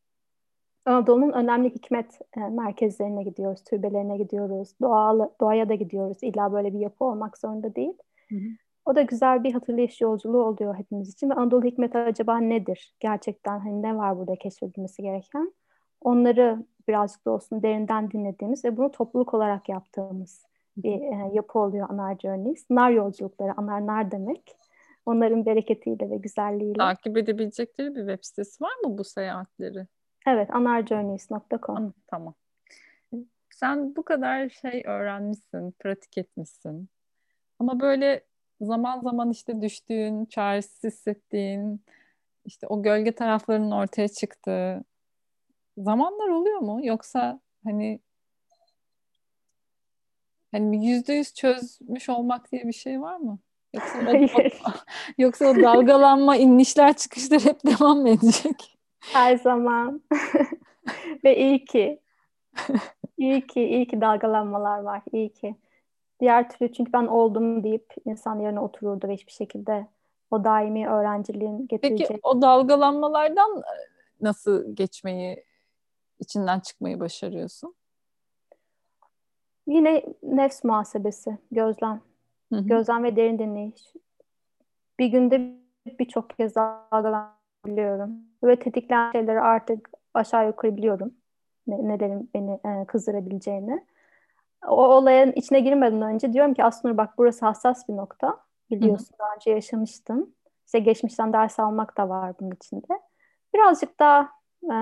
Anadolu'nun önemli hikmet e, merkezlerine gidiyoruz, türbelerine gidiyoruz, doğalı, doğaya da gidiyoruz. İlla böyle bir yapı olmak zorunda değil. Hı hı. O da güzel bir hatırlayış yolculuğu oluyor hepimiz için. Ve Anadolu hikmeti acaba nedir? Gerçekten hani ne var burada keşfedilmesi gereken? Onları birazcık da olsun derinden dinlediğimiz ve bunu topluluk olarak yaptığımız bir e, yapı oluyor Anar Journeys. Nar yolculukları, Anar nar demek. Onların bereketiyle ve güzelliğiyle. Takip edebilecekleri bir web sitesi var mı bu seyahatleri? Evet, anarjourneys.com. Tamam. Sen bu kadar şey öğrenmişsin, pratik etmişsin. Ama böyle zaman zaman işte düştüğün, çaresiz hissettiğin, işte o gölge taraflarının ortaya çıktığı zamanlar oluyor mu? Yoksa hani hani yüzde yüz çözmüş olmak diye bir şey var mı? Yoksa o, yoksa o dalgalanma, inişler, çıkışlar hep devam edecek? Her zaman. Ve iyi ki. İyi ki, iyi ki dalgalanmalar var. İyi ki. Diğer türlü çünkü ben oldum deyip insan yerine otururdu ve hiçbir şekilde o daimi öğrenciliğin getirecek. Peki o dalgalanmalardan e, nasıl geçmeyi, içinden çıkmayı başarıyorsun? Yine nefs muhasebesi, gözlem. Hı hı. Gözlem ve derin dinleyiş. Bir günde birçok kez dalgalan biliyorum. Böyle tetiklen şeyleri artık aşağı yukarı biliyorum. Ne, nelerin beni e, kızdırabileceğini. O olayın içine girmeden önce diyorum ki aslında bak burası hassas bir nokta. Biliyorsun Hı-hı. daha önce yaşamıştın. İşte geçmişten ders almak da var bunun içinde. Birazcık daha e,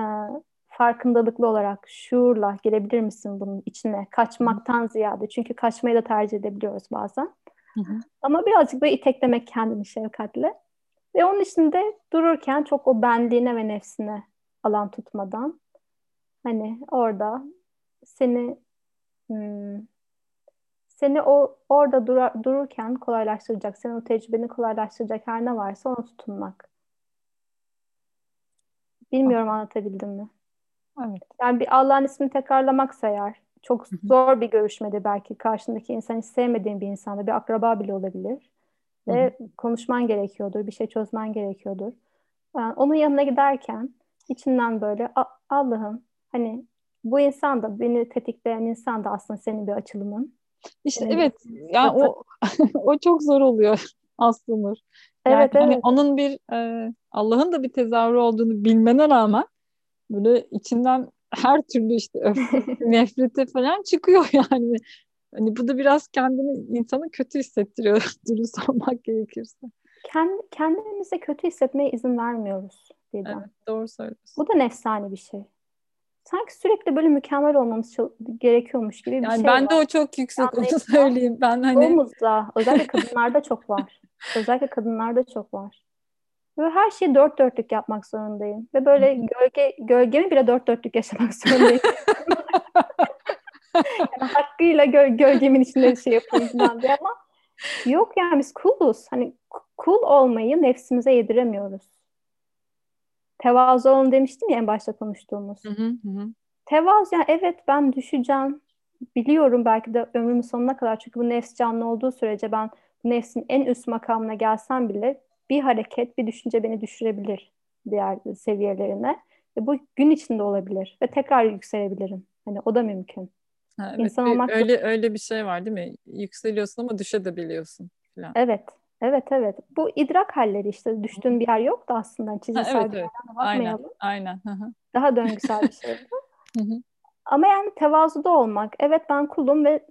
farkındalıklı olarak şuurla girebilir misin bunun içine? Kaçmaktan ziyade. Çünkü kaçmayı da tercih edebiliyoruz bazen. Hı-hı. Ama birazcık da iteklemek kendini şefkatle. Ve onun içinde dururken çok o benliğine ve nefsine alan tutmadan hani orada seni hmm, seni o orada dura, dururken kolaylaştıracak, senin o tecrübeni kolaylaştıracak her ne varsa ona tutunmak. Bilmiyorum anlatabildim mi? Evet. Yani bir Allah'ın ismini tekrarlamaksa eğer çok zor bir görüşmedi belki karşındaki insan hiç sevmediğin bir insanda bir akraba bile olabilir. Ve konuşman gerekiyordur, bir şey çözmen gerekiyordur. Yani onun yanına giderken içinden böyle Allah'ım hani bu insan da beni tetikleyen insan da aslında senin bir açılımın. İşte senin evet yani o o çok zor oluyor aslında. Yani evet, hani evet. onun bir e, Allah'ın da bir tezahürü olduğunu bilmene rağmen böyle içinden her türlü işte öfke, nefreti falan çıkıyor yani. Hani bu da biraz kendini insanı kötü hissettiriyor dürüst olmak gerekirse. Kend, kendimize kötü hissetmeye izin vermiyoruz. Didem. Evet doğru söylüyorsun. Bu da nefsani bir şey. Sanki sürekli böyle mükemmel olmamız gerekiyormuş gibi bir yani şey ben var. de o çok yüksek onu söyleyeyim. Ben hani... Çoğumuzda özellikle kadınlarda çok var. Özellikle kadınlarda çok var. Ve her şeyi dört dörtlük yapmak zorundayım. Ve böyle gölge gölgemi bile dört dörtlük yaşamak zorundayım. yani hakkıyla gö gölgemin içinde şey yapayım falan diye ama yok yani biz kuluz. Hani kul olmayı nefsimize yediremiyoruz. Tevazu olun demiştim ya en başta konuştuğumuz. Hı hı hı. Tevazu yani evet ben düşeceğim. Biliyorum belki de ömrümün sonuna kadar çünkü bu nefs canlı olduğu sürece ben nefsin en üst makamına gelsem bile bir hareket, bir düşünce beni düşürebilir diğer seviyelerine. Ve bu gün içinde olabilir ve tekrar yükselebilirim. Hani o da mümkün. Ha, evet, İnsan olmak öyle öyle bir şey var değil mi? Yükseliyorsun ama düşebiliyorsun falan. Evet. Evet evet. Bu idrak halleri işte düştüğün bir yer yok da aslında çizgisel ha, evet, bir evet. Aynen. Aynen. Daha döngüsel bir şey Ama yani tevazuda olmak. Evet ben kulum ve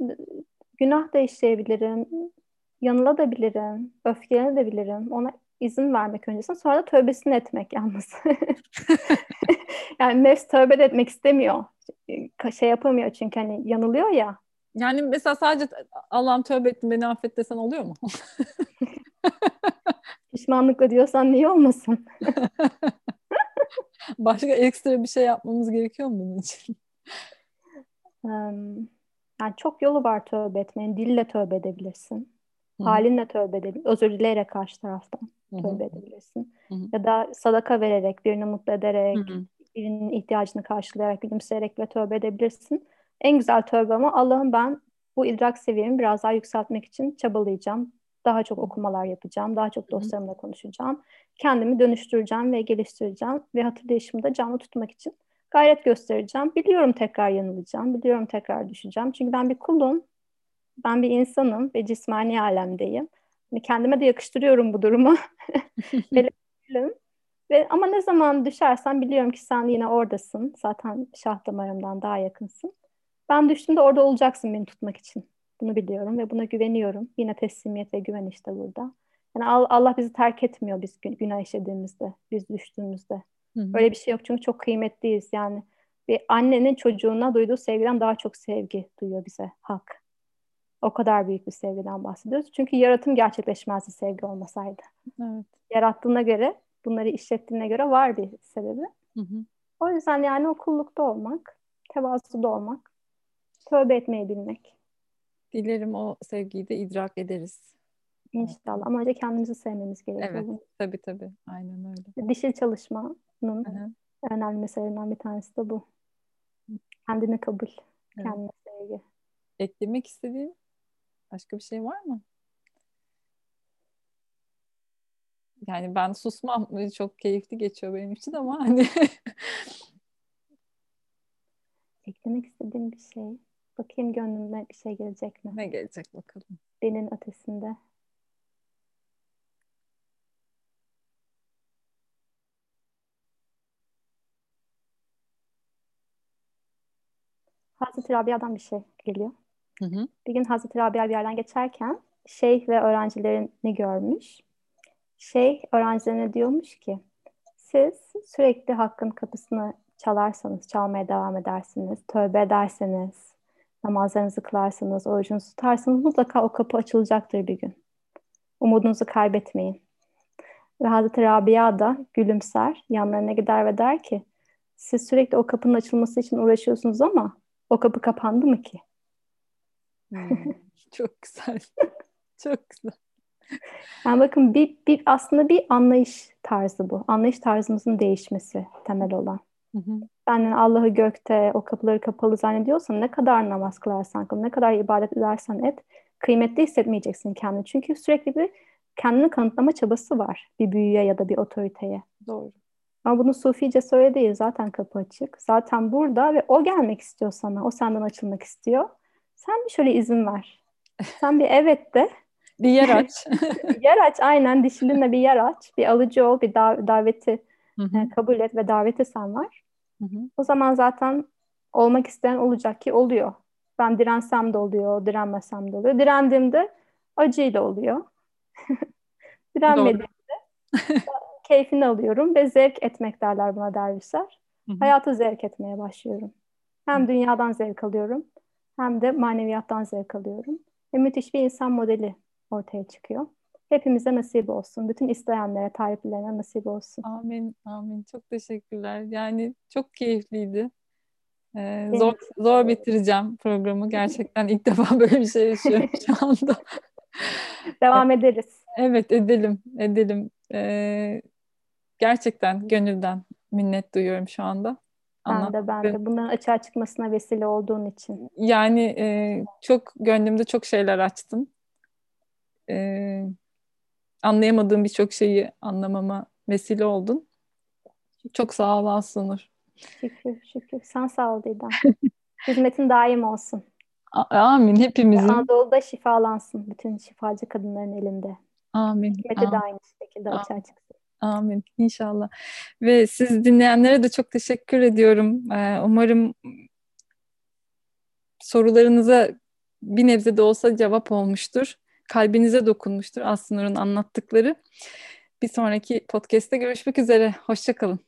günah da işleyebilirim. Yanılabilirim. Öfkelenebilirim. Ona izin vermek öncesinde sonra da tövbesini etmek yalnız. yani nefs tövbe etmek istemiyor. Şey yapamıyor çünkü hani yanılıyor ya. Yani mesela sadece Allah'ım tövbe ettim beni affet desen oluyor mu? Pişmanlıkla diyorsan niye olmasın? Başka ekstra bir şey yapmamız gerekiyor mu bunun için? Yani çok yolu var tövbe etmenin. Dille tövbe edebilirsin. Hı-hı. Halinle tövbe edebilirsin. Özür dileyerek karşı taraftan Hı-hı. tövbe edebilirsin. Hı-hı. Ya da sadaka vererek, birini mutlu ederek, Hı-hı. birinin ihtiyacını karşılayarak, gülümseyerek ve tövbe edebilirsin. En güzel tövbe ama Allah'ım ben bu idrak seviyemi biraz daha yükseltmek için çabalayacağım. Daha çok okumalar yapacağım, daha çok dostlarımla konuşacağım. Kendimi dönüştüreceğim ve geliştireceğim ve hatırlayışımı da canlı tutmak için gayret göstereceğim. Biliyorum tekrar yanılacağım, biliyorum tekrar düşeceğim. Çünkü ben bir kulum, ben bir insanım ve cismani alemdeyim. Yani kendime de yakıştırıyorum bu durumu. ve ama ne zaman düşersen biliyorum ki sen yine oradasın. Zaten şah damarımdan daha yakınsın. Ben düştüğümde orada olacaksın beni tutmak için. Bunu biliyorum ve buna güveniyorum. Yine teslimiyet ve güven işte burada. Yani Allah bizi terk etmiyor biz günah işlediğimizde, biz düştüğümüzde. Hı hı. Öyle bir şey yok çünkü çok kıymetliyiz yani. Bir annenin çocuğuna duyduğu sevgiden daha çok sevgi duyuyor bize hak. O kadar büyük bir sevgiden bahsediyoruz. Çünkü yaratım gerçekleşmezdi sevgi olmasaydı. Evet. Yarattığına göre, bunları işlettiğine göre var bir sebebi. Hı hı. O yüzden yani o kullukta olmak, tevazuda olmak, tövbe etmeyi bilmek. Dilerim o sevgiyi de idrak ederiz. İnşallah. Ama önce kendimizi sevmemiz gerekiyor. Evet. Tabii tabii. Aynen öyle. Dişil çalışmanın Hı-hı. önemli meselelerinden bir tanesi de bu. Kendini kabul. Evet. Kendine sevgi. Eklemek istediğin Başka bir şey var mı? Yani ben susmam. Çok keyifli geçiyor benim için ama hani. Eklemek istediğim bir şey. Bakayım gönlümden bir şey gelecek mi? Ne gelecek bakalım. Dinin ötesinde. Hazreti Rabia'dan bir şey geliyor. Hı hı. Bir gün Hazreti Rabia bir yerden geçerken şeyh ve öğrencilerini görmüş. Şeyh öğrencilerine diyormuş ki siz sürekli hakkın kapısını çalarsanız, çalmaya devam edersiniz, tövbe ederseniz, namazlarınızı kılarsanız, orucunuzu tutarsanız mutlaka o kapı açılacaktır bir gün. Umudunuzu kaybetmeyin. Ve Hazreti Rabia da gülümser, yanlarına gider ve der ki siz sürekli o kapının açılması için uğraşıyorsunuz ama o kapı kapandı mı ki? Hmm, çok güzel. çok güzel. Yani bakın bir, bir aslında bir anlayış tarzı bu. Anlayış tarzımızın değişmesi temel olan. Hı hı. Yani Allah'ı gökte, o kapıları kapalı zannediyorsan ne kadar namaz kılarsan kıl, ne kadar ibadet edersen et, kıymetli hissetmeyeceksin kendini. Çünkü sürekli bir kendini kanıtlama çabası var bir büyüye ya da bir otoriteye. Doğru. Ama bunu Sufice söylediği zaten kapı açık. Zaten burada ve o gelmek istiyor sana. O senden açılmak istiyor. Sen bir şöyle izin ver. Sen bir evet de. bir yer aç. yer aç aynen dişilinle bir yer aç. Bir alıcı ol, bir dav- daveti e, kabul et ve daveti sen var. O zaman zaten olmak isteyen olacak ki oluyor. Ben dirensem de oluyor, direnmesem de oluyor. Direndiğimde acıyla oluyor. Direnmediğimde keyfini alıyorum ve zevk etmek derler buna dervişler. Hı-hı. Hayatı zevk etmeye başlıyorum. Hem Hı-hı. dünyadan zevk alıyorum hem de maneviyattan zevk alıyorum. Ve müthiş bir insan modeli ortaya çıkıyor. Hepimize nasip olsun. Bütün isteyenlere, taliplerine nasip olsun. Amin, amin. Çok teşekkürler. Yani çok keyifliydi. Ee, zor zor bitireceğim programı. Gerçekten ilk defa böyle bir şey yaşıyorum şu anda. Devam ederiz. Evet, edelim, edelim. Ee, gerçekten gönülden minnet duyuyorum şu anda. Ben de ben de bunların açığa çıkmasına vesile olduğun için. Yani e, çok gönlümde çok şeyler açtın. E, anlayamadığım birçok şeyi anlamama vesile oldun. Çok sağ ol Aslı'nur. Şükür şükür. Sen sağ ol Didem. Hizmetin daim olsun. Amin hepimizin. Anadolu'da şifalansın bütün şifacı kadınların elinde. Amin. Hizmeti aynı şekilde açığa çıksın. Amin inşallah. Ve siz dinleyenlere de çok teşekkür ediyorum. Ee, umarım sorularınıza bir nebze de olsa cevap olmuştur. Kalbinize dokunmuştur Aslı Nur'un anlattıkları. Bir sonraki podcast'te görüşmek üzere. Hoşçakalın.